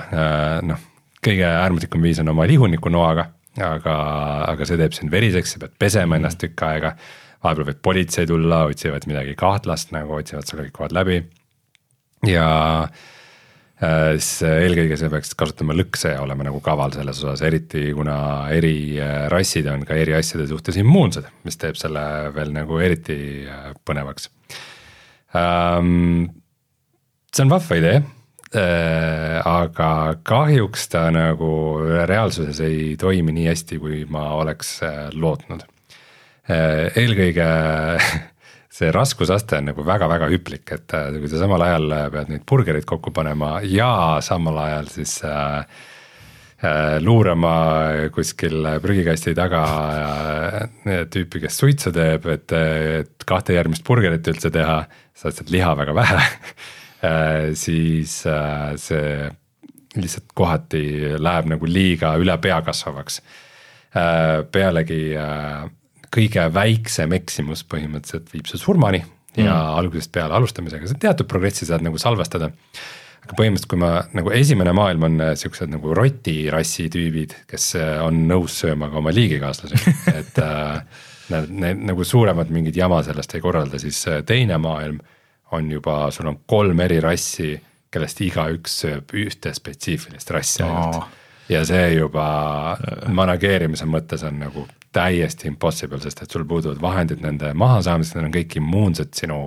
noh, kõige äärmuslikum viis on oma lihunikunoaga, aga, aga see teeb sind veriseks, sa pead pesema ennast tükk aega. vahepeal võib politsei tulla, otsivad midagi kahtlast nagu, otsivad su kõik kohad läbi. ja Äh, siis äh, eelkõige sa peaksid kasutama lõkse ja olema nagu kaval selles osas, eriti kuna eri äh, rassid on ka eri asjade suhtes immuunsed, mis teeb selle veel nagu eriti põnevaks. Ähm, see on vahva idee, aga kahjuks ta nagu reaalsuses ei toimi nii hästi, kui ma oleks lootnud. eelkõige [LAUGHS] see raskusaste on nagu väga-väga hüplik, et äh, kui sa samal ajal äh, pead neid burgereid kokku panema ja samal ajal siis äh, äh, luurama kuskil prügikasti taga äh, tüüpi, kes suitsu teeb, et, et kahte järgmist burgerit üldse teha, saad sealt liha väga vähe [LAUGHS] äh,. siis äh, see lihtsalt kohati läheb nagu liiga üle pea kasvavaks äh,. pealegi äh, kõige väiksem eksimus põhimõtteliselt viib su surmani ja mm. algusest peale alustamisega, sa teatud progressi saad nagu salvestada. aga põhimõtteliselt, kui ma nagu esimene maailm on äh, siuksed nagu rotirassi tüübid, kes äh, on nõus sööma ka oma liigikaaslasi, [LAUGHS] et äh, need, need nagu suuremad mingid jama sellest ei korralda, siis äh, teine maailm on juba, sul on kolm eri rassi, kellest igaüks sööb ühte spetsiifilist rassi ainult oh ja see juba manageerimise mõttes on nagu täiesti impossible, sest et sul puuduvad vahendid nende mahasaamiseks, nad on kõik immuunsed sinu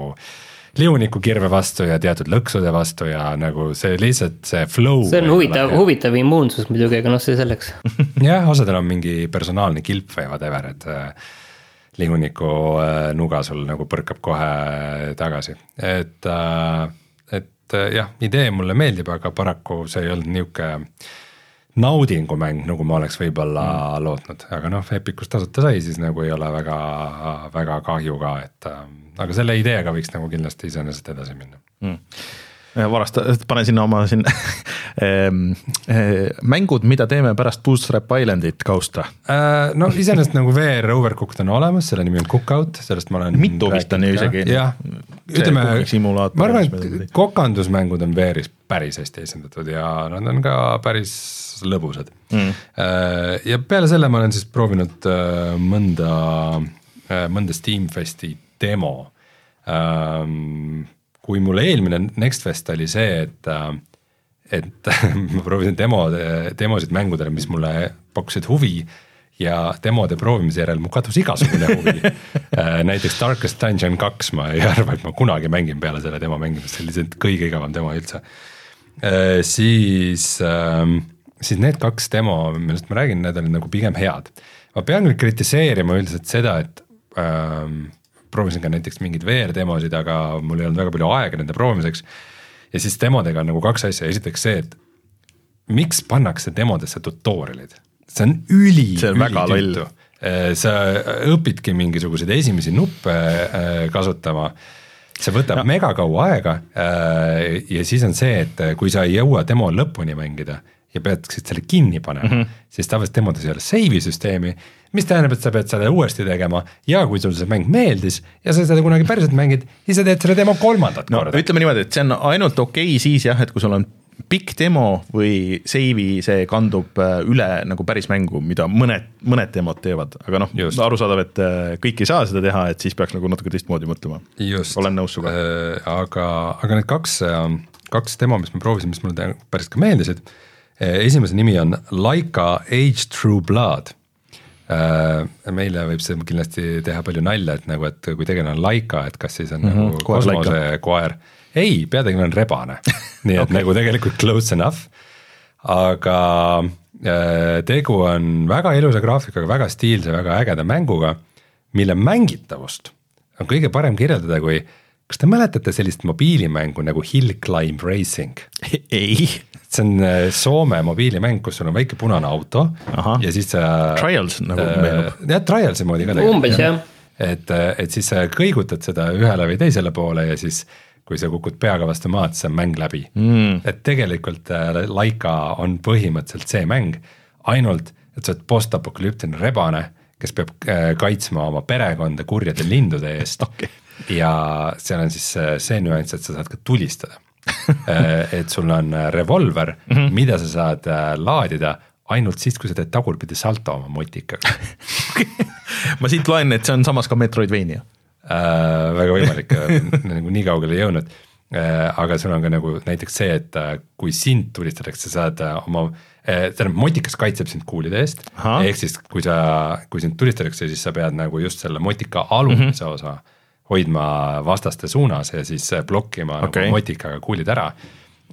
liunikukirve vastu ja teatud lõksude vastu ja nagu see lihtsalt see flow. see on huvitav, huvitav immuunsus muidugi, aga noh, see selleks [LAUGHS] jah, osadel on mingi personaalne kilp või whatever, et äh, liuniku äh, nuga sul nagu põrkab kohe tagasi, et äh, et jah, idee mulle meeldib, aga paraku see ei olnud niisugune naudingumäng, nagu ma oleks võib-olla mm. lootnud, aga noh, Epicus tasuta sai, siis nagu ei ole väga, väga kahju ka, et aga selle ideega võiks nagu kindlasti iseenesest edasi minna. Mm varasta, pane sinna oma siin [LAUGHS] ehm, eh, mängud, mida teeme pärast Bootstrap Islandit kausta. Äh, no iseenesest nagu VR Overcooked on olemas, selle nimi on Cookout, sellest ma olen. mitu vist on ju isegi. jah, ütleme, ma arvan, et kokandusmängud on VR-is päris hästi esindatud ja nad on ka päris lõbusad mm.. Äh, ja peale selle ma olen siis proovinud äh, mõnda, mõnda Steamfesti demo kui mul eelmine Next Fest oli see, et, et [LAUGHS] ma proovisin demo, demosid mängudele, mis mulle pakkusid huvi ja demode proovimise järel mul kadus igasugune huvi [LAUGHS] näiteks Darkest Dungeon kaks, ma ei [LAUGHS] arva, et ma kunagi mängin peale selle demo mängimist, see oli lihtsalt kõige igavam demo üldse. siis, siis need kaks demo, millest ma räägin, need olid nagu pigem head. ma pean küll kritiseerima üldiselt seda, et proovisin ka näiteks mingeid VR demosid, aga mul ei olnud väga palju aega nende proovimiseks. ja siis demodega on nagu kaks asja, esiteks see, et miks pannakse demodesse tutorial'id, see on üli, üli äh, sa õpidki mingisuguseid esimesi nuppe äh, kasutama. see võtab no. megakaua aega äh, ja siis on see, et kui sa ei jõua demo lõpuni mängida ja peaksid selle kinni panema mm, -hmm. siis tavaliselt demodes ei ole save'i süsteemi mis tähendab, et sa pead selle uuesti tegema ja kui sul see mäng meeldis ja sa seda kunagi päriselt mängid, siis sa teed selle demo kolmandat no, korda. ütleme niimoodi, et see on ainult okei okay siis jah, et kui sul on pikk demo või save'i, see kandub äh, üle nagu päris mängu, mida mõned, mõned demod teevad, aga noh, arusaadav, et äh, kõik ei saa seda teha, et siis peaks nagu natuke teistmoodi mõtlema. olen nõus sinuga äh,. aga, aga need kaks, äh, kaks demo, mis ma proovisin, mis mulle päris ka meeldisid, esimese nimi on Laika Age True Blood Äh, meile võib see kindlasti teha palju nalja, et nagu, et kui tegelane on laika, et kas siis on mm -hmm, nagu kosmosekoer. ei, peategelane on rebane [LAUGHS] nii et okay. nagu tegelikult close enough. aga äh, tegu on väga ilusa graafikaga, väga stiilse, väga ägeda mänguga, mille mängitavust on kõige parem kirjeldada kui kas te mäletate sellist mobiilimängu nagu Hill Climb Racing? ei see on äh, Soome mobiilimäng, kus sul on väike punane auto Aha. ja siis sa. Trials nagu äh, meenub. jah, Trialsi moodi ka tegelikult. umbes jah. et, äh, et siis sa kõigutad seda ühele või teisele poole ja siis kui sa kukud peaga vastu maad, siis on mäng läbi mm.. et tegelikult äh, Laika on põhimõtteliselt see mäng, ainult et sa oled postapokalüptiline rebane, kes peab kaitsma oma perekonda kurjade lindude eest [LAUGHS] okay. ja seal on siis see nüanss, et sa saad ka tulistada [LAUGHS] et sul on äh, revolver mm, -hmm. mida sa saad äh, laadida ainult siis, kui sa teed tagurpidi salto oma motikaga [LAUGHS] ma siit loen, et see on samas ka Metroidvania äh,. väga võimalik [LAUGHS] nagu nii kaugele ei jõudnud äh,. aga sul on ka nagu näiteks see, et äh, kui sind tulistatakse, sa saad äh, oma äh,, tähendab motikas kaitseb sind kuulide eest, ehk siis kui sa, kui sind tulistatakse, siis sa pead nagu just selle motika alumise mm -hmm. osa hoidma vastaste suunas ja siis blokkima okay. nagu motikaga kuulid ära.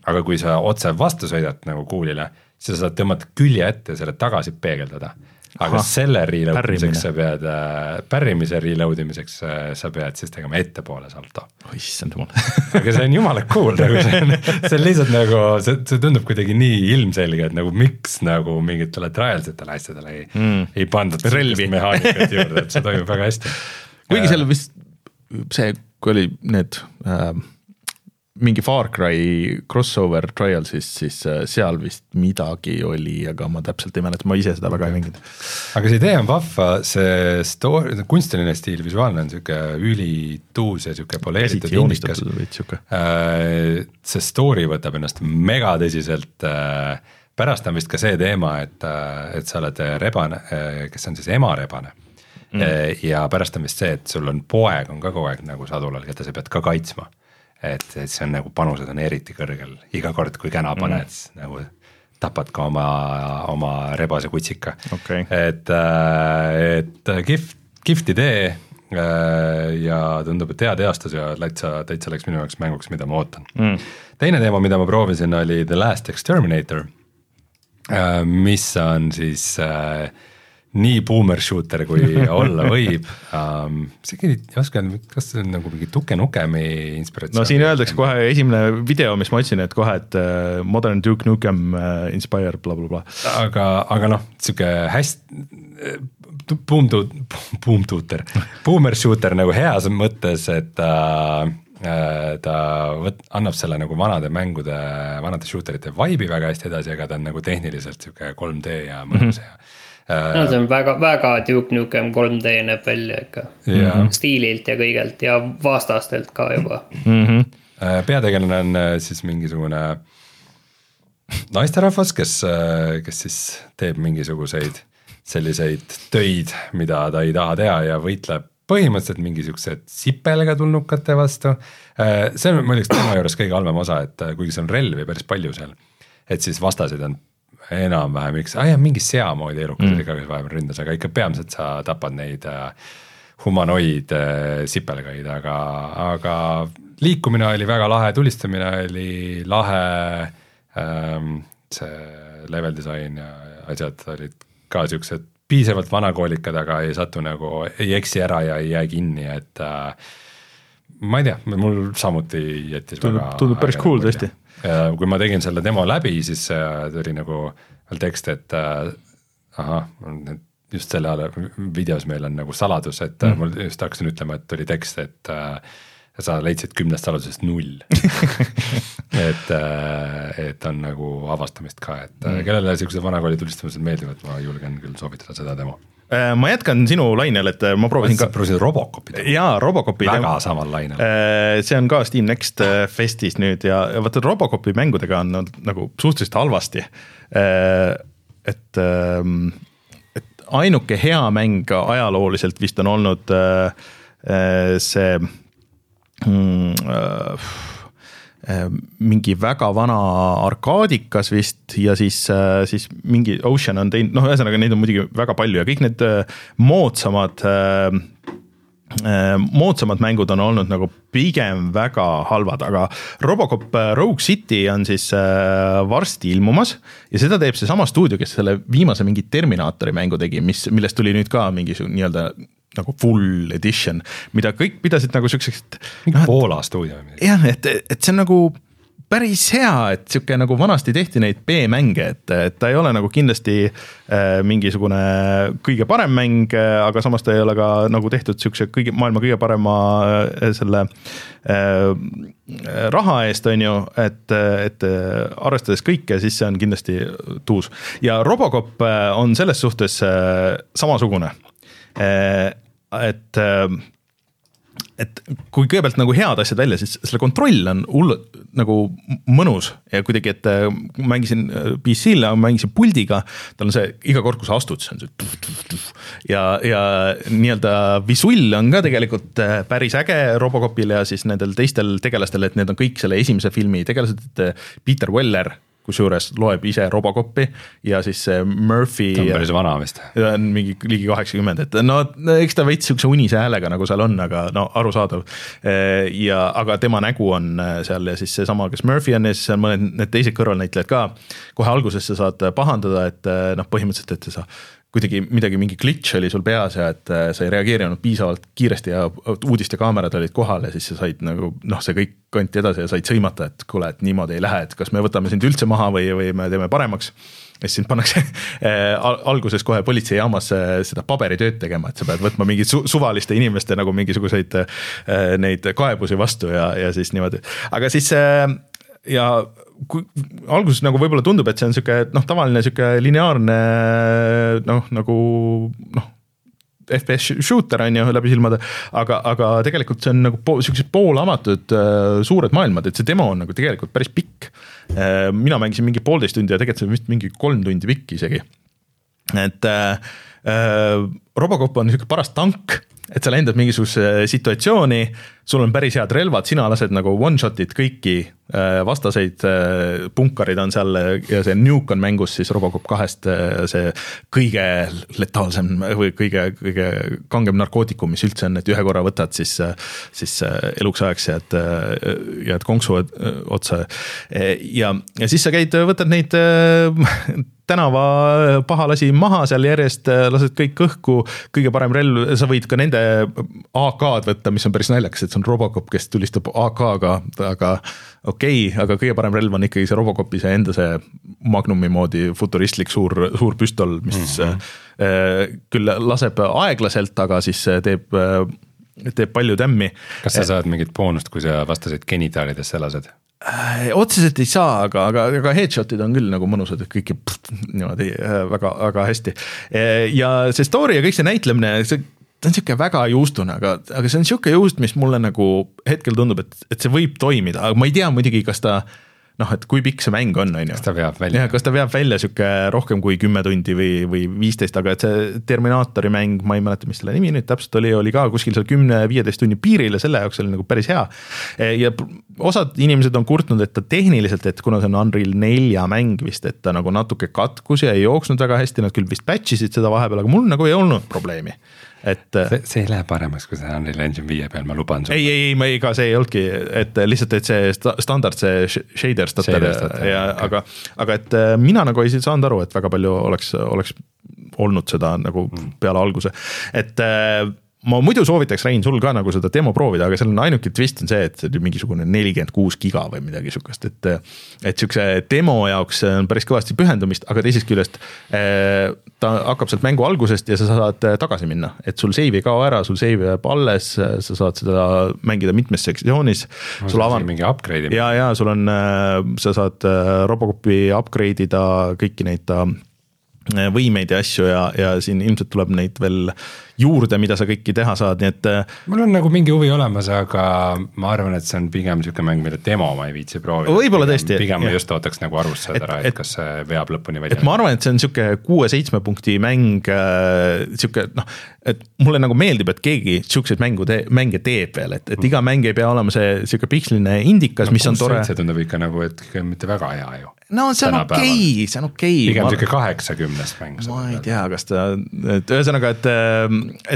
aga kui sa otse vastu sõidad nagu kuulile, siis sa saad tõmmata külje ette ja selle tagasi peegeldada. aga Aha, selle reload imiseks sa pead äh,, pärrimise reload imiseks äh, sa pead siis tegema ettepoole salto. issand jumal [LAUGHS] aga see on jumala cool nagu see on, see on lihtsalt nagu, see, see tundub kuidagi nii ilmselge, et nagu miks nagu mingitele trials itele asjadele ei mm., ei pandud relvi mehaanikat juurde, et see toimib väga hästi kuigi seal vist see, kui oli need äh, mingi Far Cry crossover trial, siis, siis äh, seal vist midagi oli, aga ma täpselt ei mäleta, ma ise seda väga ei mänginud. aga see idee on vahva, see story, kunstiline stiil, visuaalne on sihuke ülituus ja sihuke poleeritud indikas. Äh, see story võtab ennast mega tõsiselt äh, pärast on vist ka see teema, et, et sa oled rebane, kes on siis emarebane mm.. Eh, ja pärast on vist see, et sul on poeg on ka kogu aeg nagu sadulal, keda sa pead ka kaitsma. et, et see on nagu panused on eriti kõrgel, iga kord, kui käna paned mm., nagu tapad ka oma, oma rebase kutsika. Okay.. et, äh, et kihvt, kihvt idee ja tundub, et hea teostus ja täitsa, täitsa läks minu jaoks mänguks, mida ma ootan. Mm.. teine teema, mida ma proovisin, oli The Last Exterminator, mis on siis äh, nii boomer shooter, kui [LAUGHS] olla võib um,. isegi ei oska kas see on nagu mingi Duke Nukemi inspiratsioon? no siin öeldakse kohe esimene video, mis ma otsin, et kohe, et uh, Modern Duke Nukem uh, inspired blablabla bla, bla. aga, aga noh, sihuke hästi boom to-, boom shooter, boomer shooter nagu heas mõttes, et uh, ta võt-, annab selle nagu vanade mängude, vanade shooter ite vibe'i väga hästi edasi, aga ta on nagu tehniliselt sihuke 3D ja mõnus mm -hmm. ja no see on väga, väga Duke Nukem 3D näeb välja ikka yeah.. stiililt ja kõigelt ja vastastelt ka juba mm. -hmm. peategelane on äh, siis mingisugune naisterahvas, kes, äh, kes siis teeb mingisuguseid selliseid töid, mida ta ei taha teha ja võitleb põhimõtteliselt mingi siukse sipelga tulnukate vastu. see on muideks tema juures kõige halvem osa, et kuigi seal on relvi päris palju seal, et siis vastaseid on enam-vähem üks, aa jah, mingi sea moodi elukad mm. ka, kes vahepeal ründas, aga ikka peamiselt sa tapad neid äh, humanoid äh, sipelgaid, aga, aga liikumine oli väga lahe, tulistamine oli lahe ähm,. see level disain ja asjad olid ka siuksed piisavalt vanakoolikad, aga ei satu nagu, ei eksi ära ja ei jää kinni, et äh, ma ei tea, mul samuti jättis tundub, tundub päris cool tõesti kui ma tegin selle demo läbi, siis äh, tuli nagu veel tekst, et äh, ahah, just selle videos meil on nagu saladus, et äh, mm. mul just hakkasin ütlema, et tuli tekst, et äh, sa leidsid kümnest saladusest null [LAUGHS] et, äh, et on nagu avastamist ka, et mm. kellele siuksed vanakooli tulistamised meeldivad, ma julgen küll soovitada seda demo Äh, ma jätkan sinu lainel, et äh, ma proovisin ka. proovisin Robocopi. jaa, Robocopi. väga samal lainel. Äh, see on ka Steam Next Festis nüüd ja, vaata Robocopi mängudega on nagu suhteliselt halvasti. et, ähm, et ainuke hea mäng ajalooliselt vist on olnud see mm, Äh, mingi väga vana arkaadikas vist ja siis, äh, siis mingi Ocean on teinud, noh, ühesõnaga neid on muidugi väga palju ja kõik need äh, moodsamad moodsamad mängud on olnud nagu pigem väga halvad, aga Robocop Rogue City on siis varsti ilmumas ja seda teeb seesama stuudio, kes selle viimase mingi Terminaatori mängu tegi, mis, millest tuli nüüd ka mingisugune nii-öelda nagu full edition, mida kõik pidasid nagu siukseks. mingi no, Poola stuudio või midagi. jah, et, et see on nagu päris hea, et sihuke nagu vanasti tehti neid B-mänge, et, et ta ei ole nagu kindlasti äh, mingisugune kõige parem mäng, aga samas ta ei ole ka nagu tehtud siukse kõige, maailma kõige parema äh, selle äh, raha eest, on ju, et, et arvestades kõike, siis see on kindlasti tuus. ja Robocop äh, on selles suhtes äh, samasugune äh, et ähm, et kui kõigepealt nagu head asjad välja, siis selle kontroll on hull nagu mõnus ja kuidagi, et äh, mängisin äh, PC-l, mängisin puldiga, tal on see iga kord, kui sa astud, see on see tuf, tuf, tuf. ja, ja nii-öelda visull on ka tegelikult äh, päris äge Robocopil ja siis nendel teistel tegelastel, et need on kõik selle esimese filmi tegelased, et Peter Weller kusjuures loeb ise Robocopi ja siis see Murphy. ta on päris vana vist. ta on mingi ligi kaheksakümmend, et no eks ta veits sihukese unise häälega nagu seal on, aga no arusaadav. ja, aga tema nägu on äh, seal ja siis seesama, kes Murphy on ja siis on mõned need teised kõrvalnäitlejad ka. kohe alguses sa saad pahandada, et äh, noh, põhimõtteliselt, et sa kuidagi midagi, mingi glitch oli sul peas ja et äh, sa ei reageerinud piisavalt kiiresti ja uudistekaamerad olid kohal ja siis sa said nagu noh, see kõik kanti edasi ja said sõimata, et kuule, et niimoodi ei lähe, et kas me võtame sind üldse maha või, või me teeme paremaks. ja siis sind pannakse [LAUGHS] äh, alguses kohe politseijaamas äh, seda paberitööd tegema, et sa pead võtma mingi su suvaliste inimeste nagu mingisuguseid neid kaebusi vastu ja, ja siis niimoodi, aga siis ja kui alguses nagu võib-olla tundub, et see on sihuke noh, tavaline sihuke lineaarne noh, nagu noh. FPS shooter on ju läbi silmade, aga, aga tegelikult see on nagu po, siuksed poolamatud äh, suured maailmad, et see demo on nagu tegelikult päris pikk äh,. mina mängisin mingi poolteist tundi ja tegelikult see on vist mingi kolm tundi pikk isegi. et äh, äh, Robocop on sihuke paras tank et sa lendad mingisugusesse situatsiooni, sul on päris head relvad, sina lased nagu one-shot'id kõiki äh, vastaseid, äh, punkarid on seal ja see nuke on mängus siis Robocop kahest see kõige letaalsem või kõige, kõige kangem narkootikum, mis üldse on, et ühe korra võtad, siis, siis eluks ajaks jääd, jääd konksu otsa. ja, ja siis sa käid, võtad neid tänava pahalasi maha seal järjest, lased kõik õhku, kõige parem relv, sa võid ka nende AK-d võtta, mis on päris naljakas, et see on Robocop, kes tulistab AK-ga, aga okei okay,, aga kõige parem relv on ikkagi see Robocopi see enda see Magnumi moodi futuristlik suur, suur püstol, mis mm -hmm. küll laseb aeglaselt, aga siis teeb teeb palju tämmi. kas sa saad mingit boonust, kui sa vastaseid genitaalidesse lased? Äh, otseselt ei saa, aga, aga, aga headshot'id on küll nagu mõnusad, et kõik niimoodi äh, väga, väga hästi. Äh, ja see story ja kõik see näitlemine, see ta on sihuke väga juustune, aga, aga see on sihuke juust, mis mulle nagu hetkel tundub, et, et see võib toimida, aga ma ei tea muidugi, kas ta noh, et kui pikk see mäng on, on ju. kas ta veab välja? kas ta veab välja sihuke rohkem kui kümme tundi või, või viisteist, aga et see Terminaatori mäng, ma ei mäleta, mis selle nimi nüüd täpselt oli, oli ka kuskil seal kümne-viieteist tunni piiril ja selle jaoks oli nagu päris hea. ja osad inimesed on kurtnud, et ta tehniliselt, et kuna see on Unreal nelja mäng vist, et ta nagu natuke katkus ja ei jooksnud väga hästi, nad küll vist patch isid seda vahepeal, aga mul nagu ei olnud probleemi et. see, see ei lähe paremaks, kui see Unreal Engine viie peal, ma luban sulle. ei, ei, ei, ma ega see ei olnudki, et lihtsalt, et see standard, see shader stutter ja okay. aga, aga et äh, mina nagu ei saanud aru, et väga palju oleks, oleks olnud seda nagu mm. peale alguse, et äh, ma muidu soovitaks, Rein, sul ka nagu seda demo proovida, aga seal on ainuke twist on see, et see on mingisugune nelikümmend kuus giga või midagi sihukest, et. et sihukese demo jaoks on päris kõvasti pühendumist, aga teisest küljest eh, ta hakkab sealt mängu algusest ja sa saad eh, tagasi minna, et sul save ei kao ära, sul save jääb alles, sa saad seda mängida mitmes sektsioonis. sul avan-. mingi upgrade ja, ja sul on, eh, sa saad Robocopi upgrade ida kõiki neid ta võimeid ja asju ja, ja siin ilmselt tuleb neid veel juurde, mida sa kõiki teha saad, nii et. Äh, mul on nagu mingi huvi olemas, aga ma arvan, et see on pigem sihuke mäng, mille demo ma ei viitsi proovida. võib-olla tõesti. pigem ma just ootaks nagu arvustust ära, et kas see veab lõpuni välja. ma arvan, et see on sihuke kuue-seitsme punkti mäng äh,, sihuke noh, et mulle nagu meeldib, et keegi sihukeseid mängu te, mänge teeb veel, et, et iga mäng ei pea olema see sihuke piksline indikas no,, mis on tore. see tundub ikka nagu, et mitte väga hea ju no see on okei okay,, see on okei okay.. pigem sihuke kaheksakümnest mäng. ma ei tea, kas ta, et ühesõnaga, et,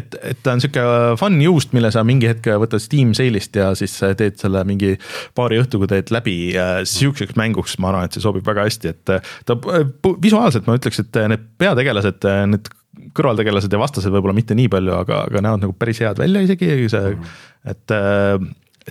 et, et ta on sihuke fun juust, mille sa mingi hetk võtad Steam sale'ist ja siis teed selle mingi paari õhtuga teed läbi. sihukeseks mänguks ma arvan, et see sobib väga hästi, et ta visuaalselt ma ütleks, et need peategelased, need kõrvaltegelased ja vastased võib-olla mitte nii palju, aga, aga näevad nagu päris head välja isegi, see, et,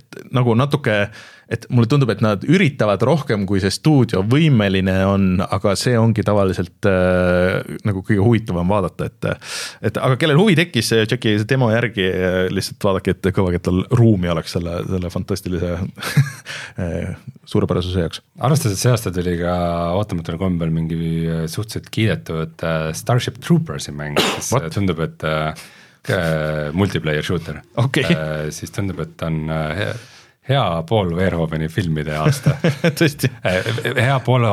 et nagu natuke et mulle tundub, et nad üritavad rohkem, kui see stuudio võimeline on, aga see ongi tavaliselt äh, nagu kõige huvitavam vaadata, et. et aga kellel huvi tekkis, tšeki demo järgi, lihtsalt vaadake, et kõvakettal ruumi oleks selle, selle fantastilise [LAUGHS] suurepärasuse jaoks. arvestades, et see aasta tuli ka ootamatul kombel mingi suhteliselt kiidetud äh, Starship Troopersi mäng, siis What? tundub, et äh, multiplayer shooter okay., äh, siis tundub, et on äh, hea Paul Verhoveni filmide aasta [LAUGHS] tõesti eh, hea Paul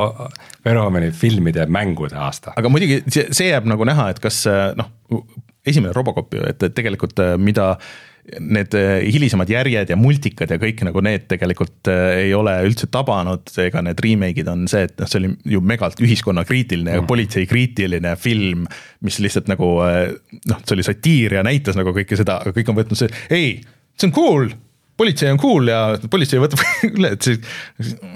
Verhoveni filmide mängude aasta. aga muidugi see, see jääb nagu näha, et kas eh, noh, esimene Robocop ju, et tegelikult eh, mida need hilisemad järjed ja multikad ja kõik nagu need tegelikult ei ole üldse tabanud, ega need remake'id on see, et noh, see oli ju megalt ühiskonnakriitiline ja mm. politseikriitiline film, mis lihtsalt nagu noh, see oli satiir ja näitas nagu kõike seda, aga kõik on võtnud see, ei, see on cool politsei on cool ja politsei võtab [LAUGHS] üle, et see,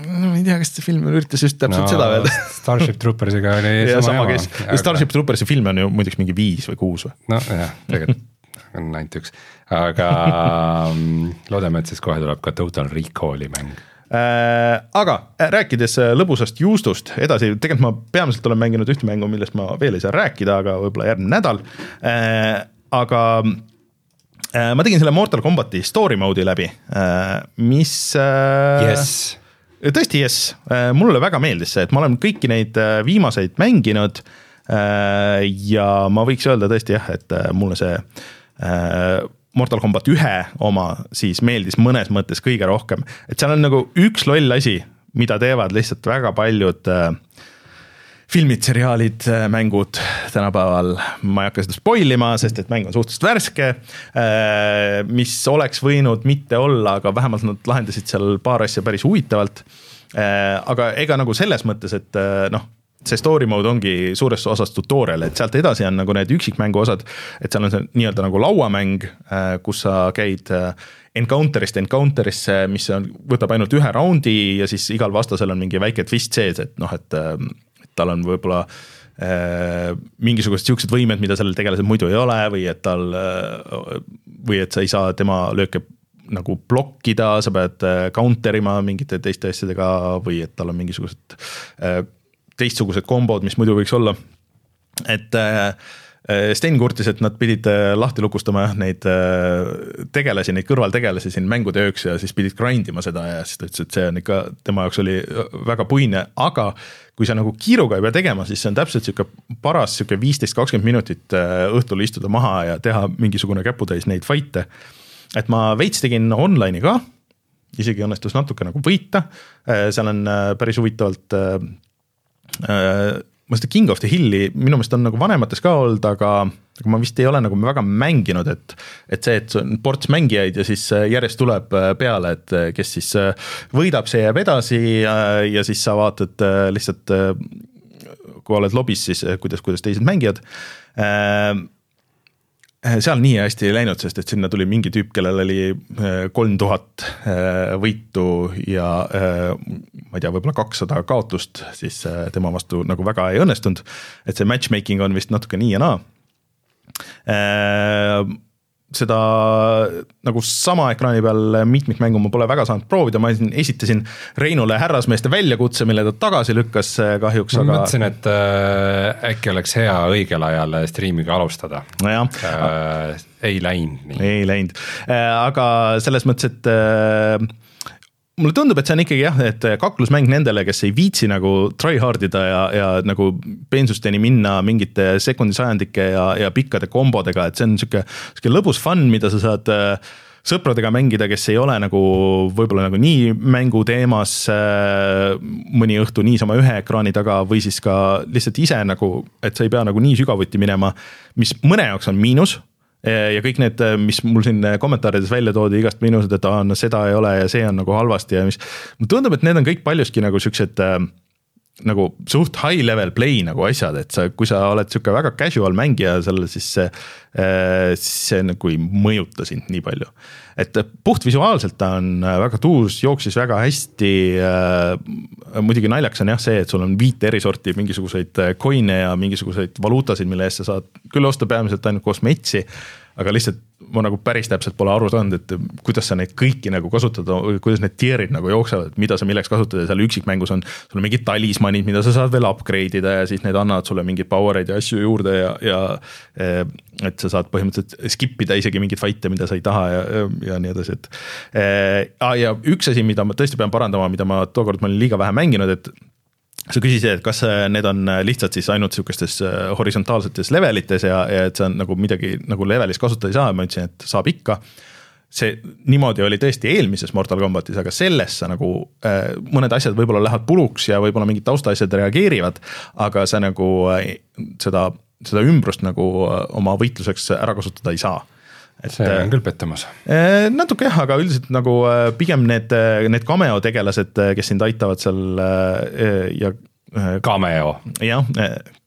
ma ei tea, kas see film üritas just täpselt no, seda öelda. Starship Troopersiga oli [LAUGHS] ja, sama jama. Aga... Starship Troopersi filme on ju muideks mingi viis või kuus või? nojah, tegelikult [LAUGHS] on ainult üks, aga mm, loodame, et siis kohe tuleb ka Total Recall'i mäng äh, aga äh, rääkides äh, lõbusast juustust edasi, tegelikult ma peamiselt olen mänginud ühte mängu, millest ma veel ei saa rääkida, aga võib-olla järgmine nädal. aga ma tegin selle Mortal Combati story mode'i läbi, äh, mis äh, yes.. tõesti jess, mulle väga meeldis see, et ma olen kõiki neid viimaseid mänginud. ja ma võiks öelda tõesti jah, et mulle see Mortal Combat ühe oma siis meeldis mõnes mõttes kõige rohkem, et seal on nagu üks loll asi, mida teevad lihtsalt väga paljud filmid, seriaalid, mängud tänapäeval, ma ei hakka seda spoil ima, sest et mäng on suhteliselt värske. mis oleks võinud mitte olla, aga vähemalt nad lahendasid seal paar asja päris huvitavalt. aga ega nagu selles mõttes, et noh see story mode ongi suures osas tutorial, et sealt edasi on nagu need üksikmängu osad, et seal on see nii-öelda nagu lauamäng, kus sa käid encounter'ist encounter'isse, mis on, võtab ainult ühe raundi ja siis igal vastasel on mingi väike twist sees, et noh, et tal on võib-olla äh, mingisugused siuksed võimed, mida sellel tegelasel muidu ei ole või et tal äh, või et sa ei saa tema lööke nagu blokkida, sa pead äh, counter ima mingite teiste asjadega või et tal on mingisugused äh, teistsugused kombod, mis muidu võiks olla. et äh, Sten kurtis, et nad pidid äh, lahti lukustama jah, neid äh, tegelasi, neid kõrvaltegelasi siin mängude ööks ja siis pidid grind ima seda ja siis ta ütles, et see on ikka, tema jaoks oli väga puine, aga kui sa nagu kiiruga ei pea tegema, siis see on täpselt sihuke paras sihuke viisteist, kakskümmend minutit õhtul istuda maha ja teha mingisugune käputäis neid fight'e. et ma veits tegin online'i ka, isegi õnnestus natuke nagu võita, seal on päris huvitavalt ma seda King of the Hilli minu meelest on nagu vanemates ka olnud, aga, aga ma vist ei ole nagu väga mänginud, et. et see, et on ports mängijaid ja siis äh, järjest tuleb äh, peale, et äh, kes siis võidab, see jääb edasi ja, ja siis sa vaatad lihtsalt. kui oled lobis, siis kuidas, kuidas teised mängivad seal nii hästi ei läinud, sest et sinna tuli mingi tüüp, kellel oli äh, kolm tuhat äh, võitu ja ma ei tea, võib-olla kakssada kaotust, siis tema vastu nagu väga ei õnnestunud. et see matchmaking on vist natuke nii ja naa seda nagu sama ekraani peal mitmikmängu ma pole väga saanud proovida, ma esitasin Reinule härrasmeeste väljakutse, mille ta tagasi lükkas kahjuks, aga. ma mõtlesin, et äh, äkki oleks hea õigel ajal striimiga alustada no. Äh, ei läinud nii. ei läinud äh,, aga selles mõttes, et äh, mulle tundub, et see on ikkagi jah, et kaklusmäng nendele, kes ei viitsi nagu try hard ida ja, ja nagu peensusteni minna mingite sekundisajandike ja, ja pikkade kombodega, et see on sihuke, sihuke lõbus fun, mida sa saad äh, sõpradega mängida, kes ei ole nagu võib-olla nagu nii mängu teemas äh, mõni õhtu niisama ühe ekraani taga või siis ka lihtsalt ise nagu, et sa ei pea nagu nii sügavuti minema, mis mõne jaoks on miinus ja kõik need, mis mul siin kommentaarides välja toodi igast miinused, et aa, no seda ei ole ja see on nagu halvasti ja mis. mulle tundub, et need on kõik paljuski nagu siuksed äh, nagu suht high level play nagu asjad, et sa, kui sa oled sihuke väga casual mängija seal, siis see äh,, siis see nagu ei mõjuta sind nii palju. et puhtvisuaalselt ta on väga tuus, jooksis väga hästi äh,. muidugi naljakas on jah see, et sul on viite eri sorti mingisuguseid coin'e ja mingisuguseid valuutasid, mille eest sa saad küll osta peamiselt ainult kosmetsi aga lihtsalt ma nagu päris täpselt pole aru saanud, et kuidas sa neid kõiki nagu kasutada, kuidas need tier'id nagu jooksevad, mida sa milleks kasutad ja seal üksikmängus on. sul on mingid talismanid, mida sa saad veel upgrade ida ja siis need annavad sulle mingeid power eid ja asju juurde ja, ja. Eh, et sa saad põhimõtteliselt skip ida isegi mingeid fight'e, mida sa ei taha ja, ja, ja nii edasi, et äh,. ja üks asi, mida ma tõesti pean parandama, mida ma tookord ma olin liiga vähe mänginud, et sa küsisid, et kas äh, need on äh, lihtsalt siis ainult sihukestes äh, horisontaalsetes levelites ja, ja et see on nagu midagi nagu levelis kasutada ei saa, ma ütlesin, et saab ikka. see niimoodi oli tõesti eelmises Mortal Combatis, aga selles sa nagu äh, mõned asjad võib-olla lähevad puluks ja võib-olla mingid taustaasjad reageerivad, aga sa nagu äh, seda, seda ümbrust nagu oma võitluseks ära kasutada ei saa et see on küll pettumus. natuke jah, aga üldiselt nagu pigem need, need cameo tegelased, kes sind aitavad seal ja Cameo. jah,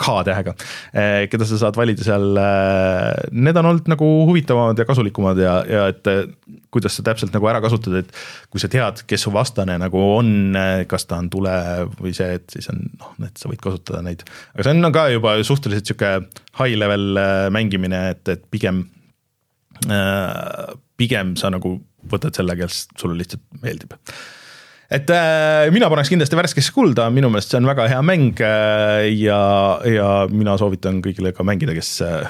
K-tähega, keda sa saad valida seal, need on olnud nagu huvitavamad ja kasulikumad ja, ja et kuidas sa täpselt nagu ära kasutad, et kui sa tead, kes su vastane nagu on, kas ta on tule või see, et siis on noh, et sa võid kasutada neid. aga see on ka juba suhteliselt sihuke high level mängimine, et, et pigem Äh, pigem sa nagu võtad selle, kes sulle lihtsalt meeldib. et äh, mina paneks kindlasti värskesse kulda, minu meelest see on väga hea mäng äh, ja, ja mina soovitan kõigile ka mängida, kes äh,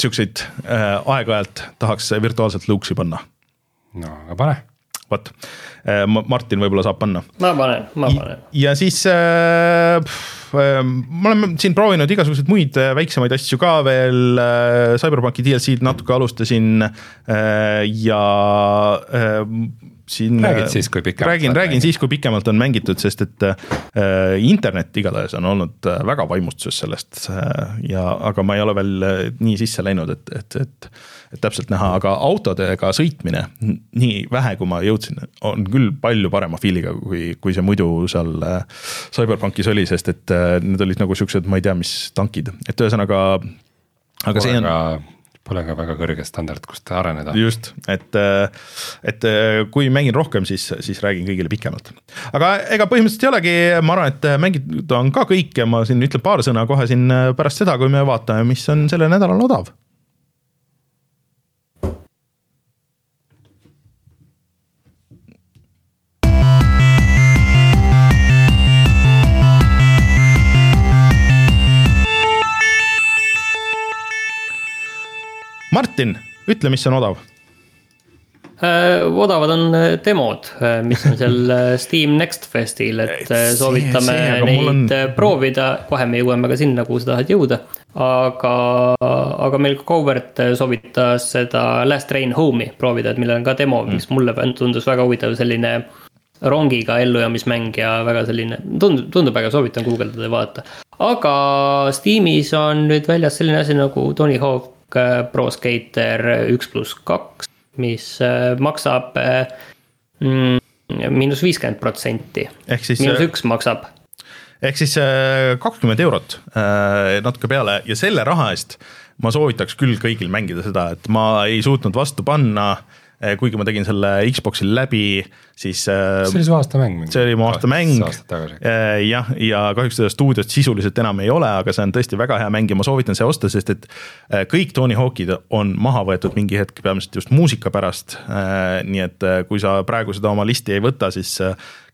siukseid äh, aeg-ajalt tahaks virtuaalselt lõuksi panna. no aga pane vot, äh, Martin võib-olla saab panna. ma panen, ma panen. ja siis äh, äh, ma olen siin proovinud igasuguseid muid äh, väiksemaid asju ka veel äh,, CyberPunki DLC-d natuke alustasin äh, ja siin Räägid siis, kui pikemalt räägin, räägin siis, kui pikemalt on mängitud, sest et äh, internet igatahes on olnud äh, väga vaimustuses sellest äh, ja, aga ma ei ole veel äh, nii sisse läinud, et, et, et, et täpselt näha, aga autodega sõitmine, nii vähe, kui ma jõudsin, on küll palju parema feel'iga, kui, kui see muidu seal äh, CyberPunkis oli, sest et äh, need olid nagu siuksed, ma ei tea, mis tankid, et ühesõnaga. aga see on Pole ka väga kõrge standard, kust areneda. just, et, et kui mängin rohkem, siis, siis räägin kõigile pikemalt. aga ega põhimõtteliselt ei olegi, ma arvan, et mängida on ka kõik ja ma siin ütlen paar sõna kohe siin pärast seda, kui me vaatame, mis on sellel nädalal odav. Martin, ütle, mis on odav Äh, odavad on äh, demod, mis on seal äh, Steam Next Festil, et äh, See- soovitame see, aga neid on- proovida, kohe me jõuame ka sinna, kuhu sa tahad jõuda. aga, aga meil Covert soovitas seda Last Train Home'i proovida, et millel on ka demo mm., mis mulle tundus väga huvitav, selline rongiga ellujäämismäng ja väga selline, tundub, tundub väga, soovitan guugeldada ja vaadata. aga Steamis on nüüd väljas selline asi nagu Tony Hawk äh, Pro Skater üks pluss kaks, mis äh, maksab äh, mm, miinus viiskümmend protsenti. Miinus äh, üks maksab ehk siis äh, kakskümmend eurot äh, natuke peale ja selle raha eest ma soovitaks küll kõigil mängida seda, et ma ei suutnud vastu panna, kuigi ma tegin selle Xbox'il läbi, siis äh, see oli su aastamäng. see oli mu aastamäng. tagasi. jah, ja kahjuks seda stuudiot sisuliselt enam ei ole, aga see on tõesti väga hea mäng ja ma soovitan see osta, sest et kõik Tony Hawk'id on maha võetud mingi hetk peamiselt just muusika pärast. nii et kui sa praegu seda oma listi ei võta, siis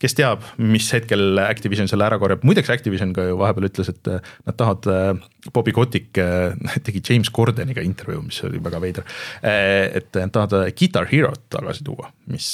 kes teab, mis hetkel Activision selle ära korjab, muideks Activision ka ju vahepeal ütles, et äh, nad tahavad, Bobby Kotick [LAUGHS] tegi James Gordoniga intervjuu, mis oli väga veider. et nad tahavad Guitar Hero't tagasi tuua, mis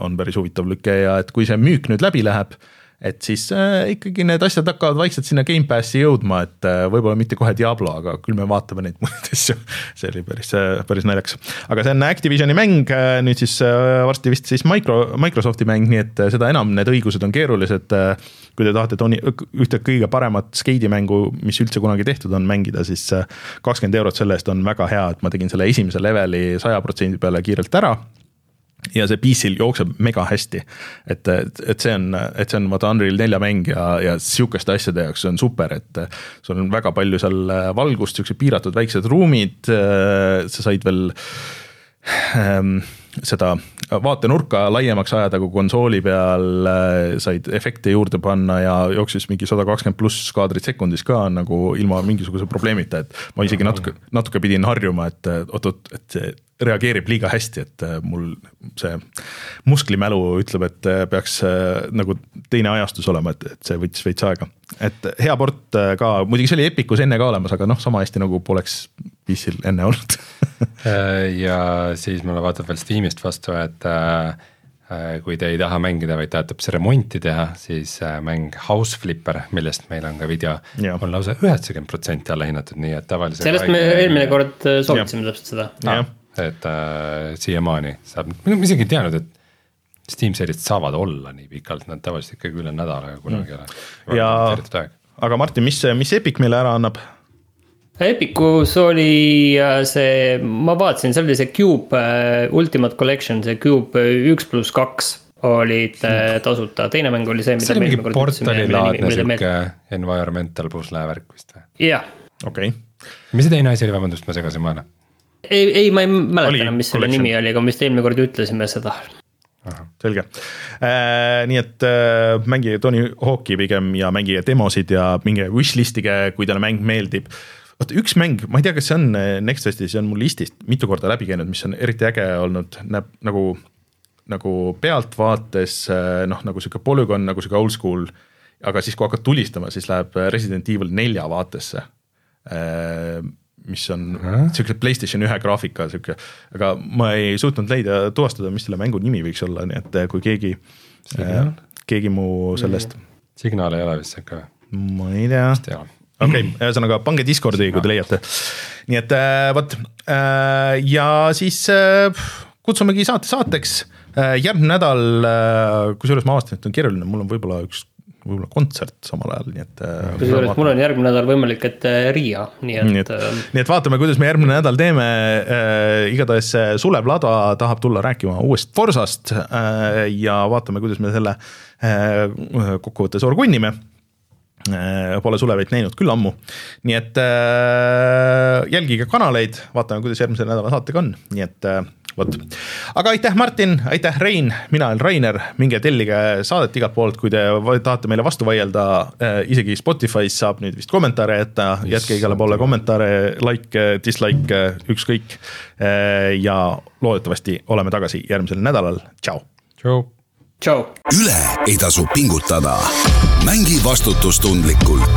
on päris huvitav lüke ja et kui see müük nüüd läbi läheb, et siis äh, ikkagi need asjad hakkavad vaikselt sinna Gamepassi jõudma, et äh, võib-olla mitte kohe Diablo, aga küll me vaatame neid [LAUGHS] muid asju. see oli päris, päris naljakas, aga see on Activisioni mäng, nüüd siis äh, varsti vist siis Micro, Microsofti mäng, nii et äh, seda enam need õigused on keerulised äh,. kui te tahate Tony, ühte kõige paremat skeidimängu, mis üldse kunagi tehtud on, mängida, siis äh, kakskümmend eurot selle eest on väga hea, et ma tegin selle esimese leveli saja protsendi peale kiirelt ära ja see PC-l jookseb mega hästi. et, et, see on, et see on vaata Unreal nelja mäng ja, ja sihukeste asjade jaoks on super, et sul on väga palju seal valgust, siuksed piiratud väiksed ruumid, sa said veel ähm, seda vaatenurka laiemaks ajada kui konsooli peal, said efekte juurde panna ja jooksis mingi sada kakskümmend pluss kaadrit sekundis ka nagu ilma mingisuguse probleemita, et ma isegi natuke, natuke pidin harjuma, et oot-oot, et see reageerib liiga hästi, et mul see musklimälu ütleb, et peaks nagu teine ajastus olema, et, et see võttis veits aega. et hea port ka, muidugi see oli Epicus enne ka olemas, aga noh, sama hästi nagu poleks PC-l enne olnud [LAUGHS] ja siis mulle vaatab veel Steamist vastu, et äh, kui te ei taha mängida, vaid tahate hoopis remonti teha, siis äh, mäng House Flipper, millest meil on ka video, on lausa üheksakümmend protsenti alla hinnatud, nii et tavalise. sellest me eelmine kord soovitasime täpselt seda ah,. Et äh, siiamaani saab, ma isegi ei teadnud, et Steam seeriad saavad olla nii pikalt, nad tavaliselt ikkagi üle nädala kunagi ei ole. ja, aga Martin, mis, mis Epic meile ära annab? Epicus oli äh, see, ma vaatasin, seal oli see Cube uh, Ultimate Collection, see Cube üks pluss kaks olid uh, tasuta, teine mäng oli see, see oli mingi portalilaadne sihuke environmental pusle värk vist või? jah. okei okay.. mis see teine asi oli, vabandust, ma segasin vahele. Ei, ei, ma ei mäleta enam, mis selle nimi oli, aga me vist eelmine kord ütlesime seda. selge äh,, nii et äh, mängige Tony Hawk'i pigem ja mängige demosid ja minge wishlist'ige, kui teile mäng meeldib vot üks mäng, ma ei tea, kas see on Next Festis, see on mul listist mitu korda läbi käinud, mis on eriti äge olnud, näeb nagu, nagu pealtvaates noh, nagu sihuke polügoon, nagu sihuke old school. aga siis, kui hakkad tulistama, siis läheb Resident Evil nelja vaatesse. Mis on siukse Playstation ühe graafika sihuke, aga ma ei suutnud leida, tuvastada, mis selle mängu nimi võiks olla, nii et kui keegi, keegi mu sellest. signaal ei ole vist sihuke. ma ei tea. okei okay,, ühesõnaga pange Discordi, kui te leiate. nii et äh, vot äh, ja siis äh, kutsumegi saate saateks järgmine nädal, kusjuures ma avastasin, et on keeruline, mul on võib-olla üks võib-olla kontsert samal ajal, nii et. kusjuures mul on järgmine nädal võimalik, et Riia, nii et. nii et, nii et vaatame, kuidas me järgmine nädal teeme äh,. igatahes Sulev Lada tahab tulla rääkima uuest Forsast äh, ja vaatame, kuidas me selle äh, kokkuvõttes orgunnime Pole Suleveid näinud küll ammu, nii et äh, jälgige kanaleid, vaatame, kuidas järgmise nädala saatega on, nii et äh, vot. aga aitäh, Martin, aitäh, Rein, mina olen Rainer, minge tellige saadet igalt poolt, kui te tahate meile vastu vaielda äh,, isegi Spotify's saab nüüd vist kommentaare jätta, jätke igale poole kommentaare, like, dislike, ükskõik äh,. ja loodetavasti oleme tagasi järgmisel nädalal, tšau. tšau tšau. üle ei tasu pingutada. mängi vastutustundlikult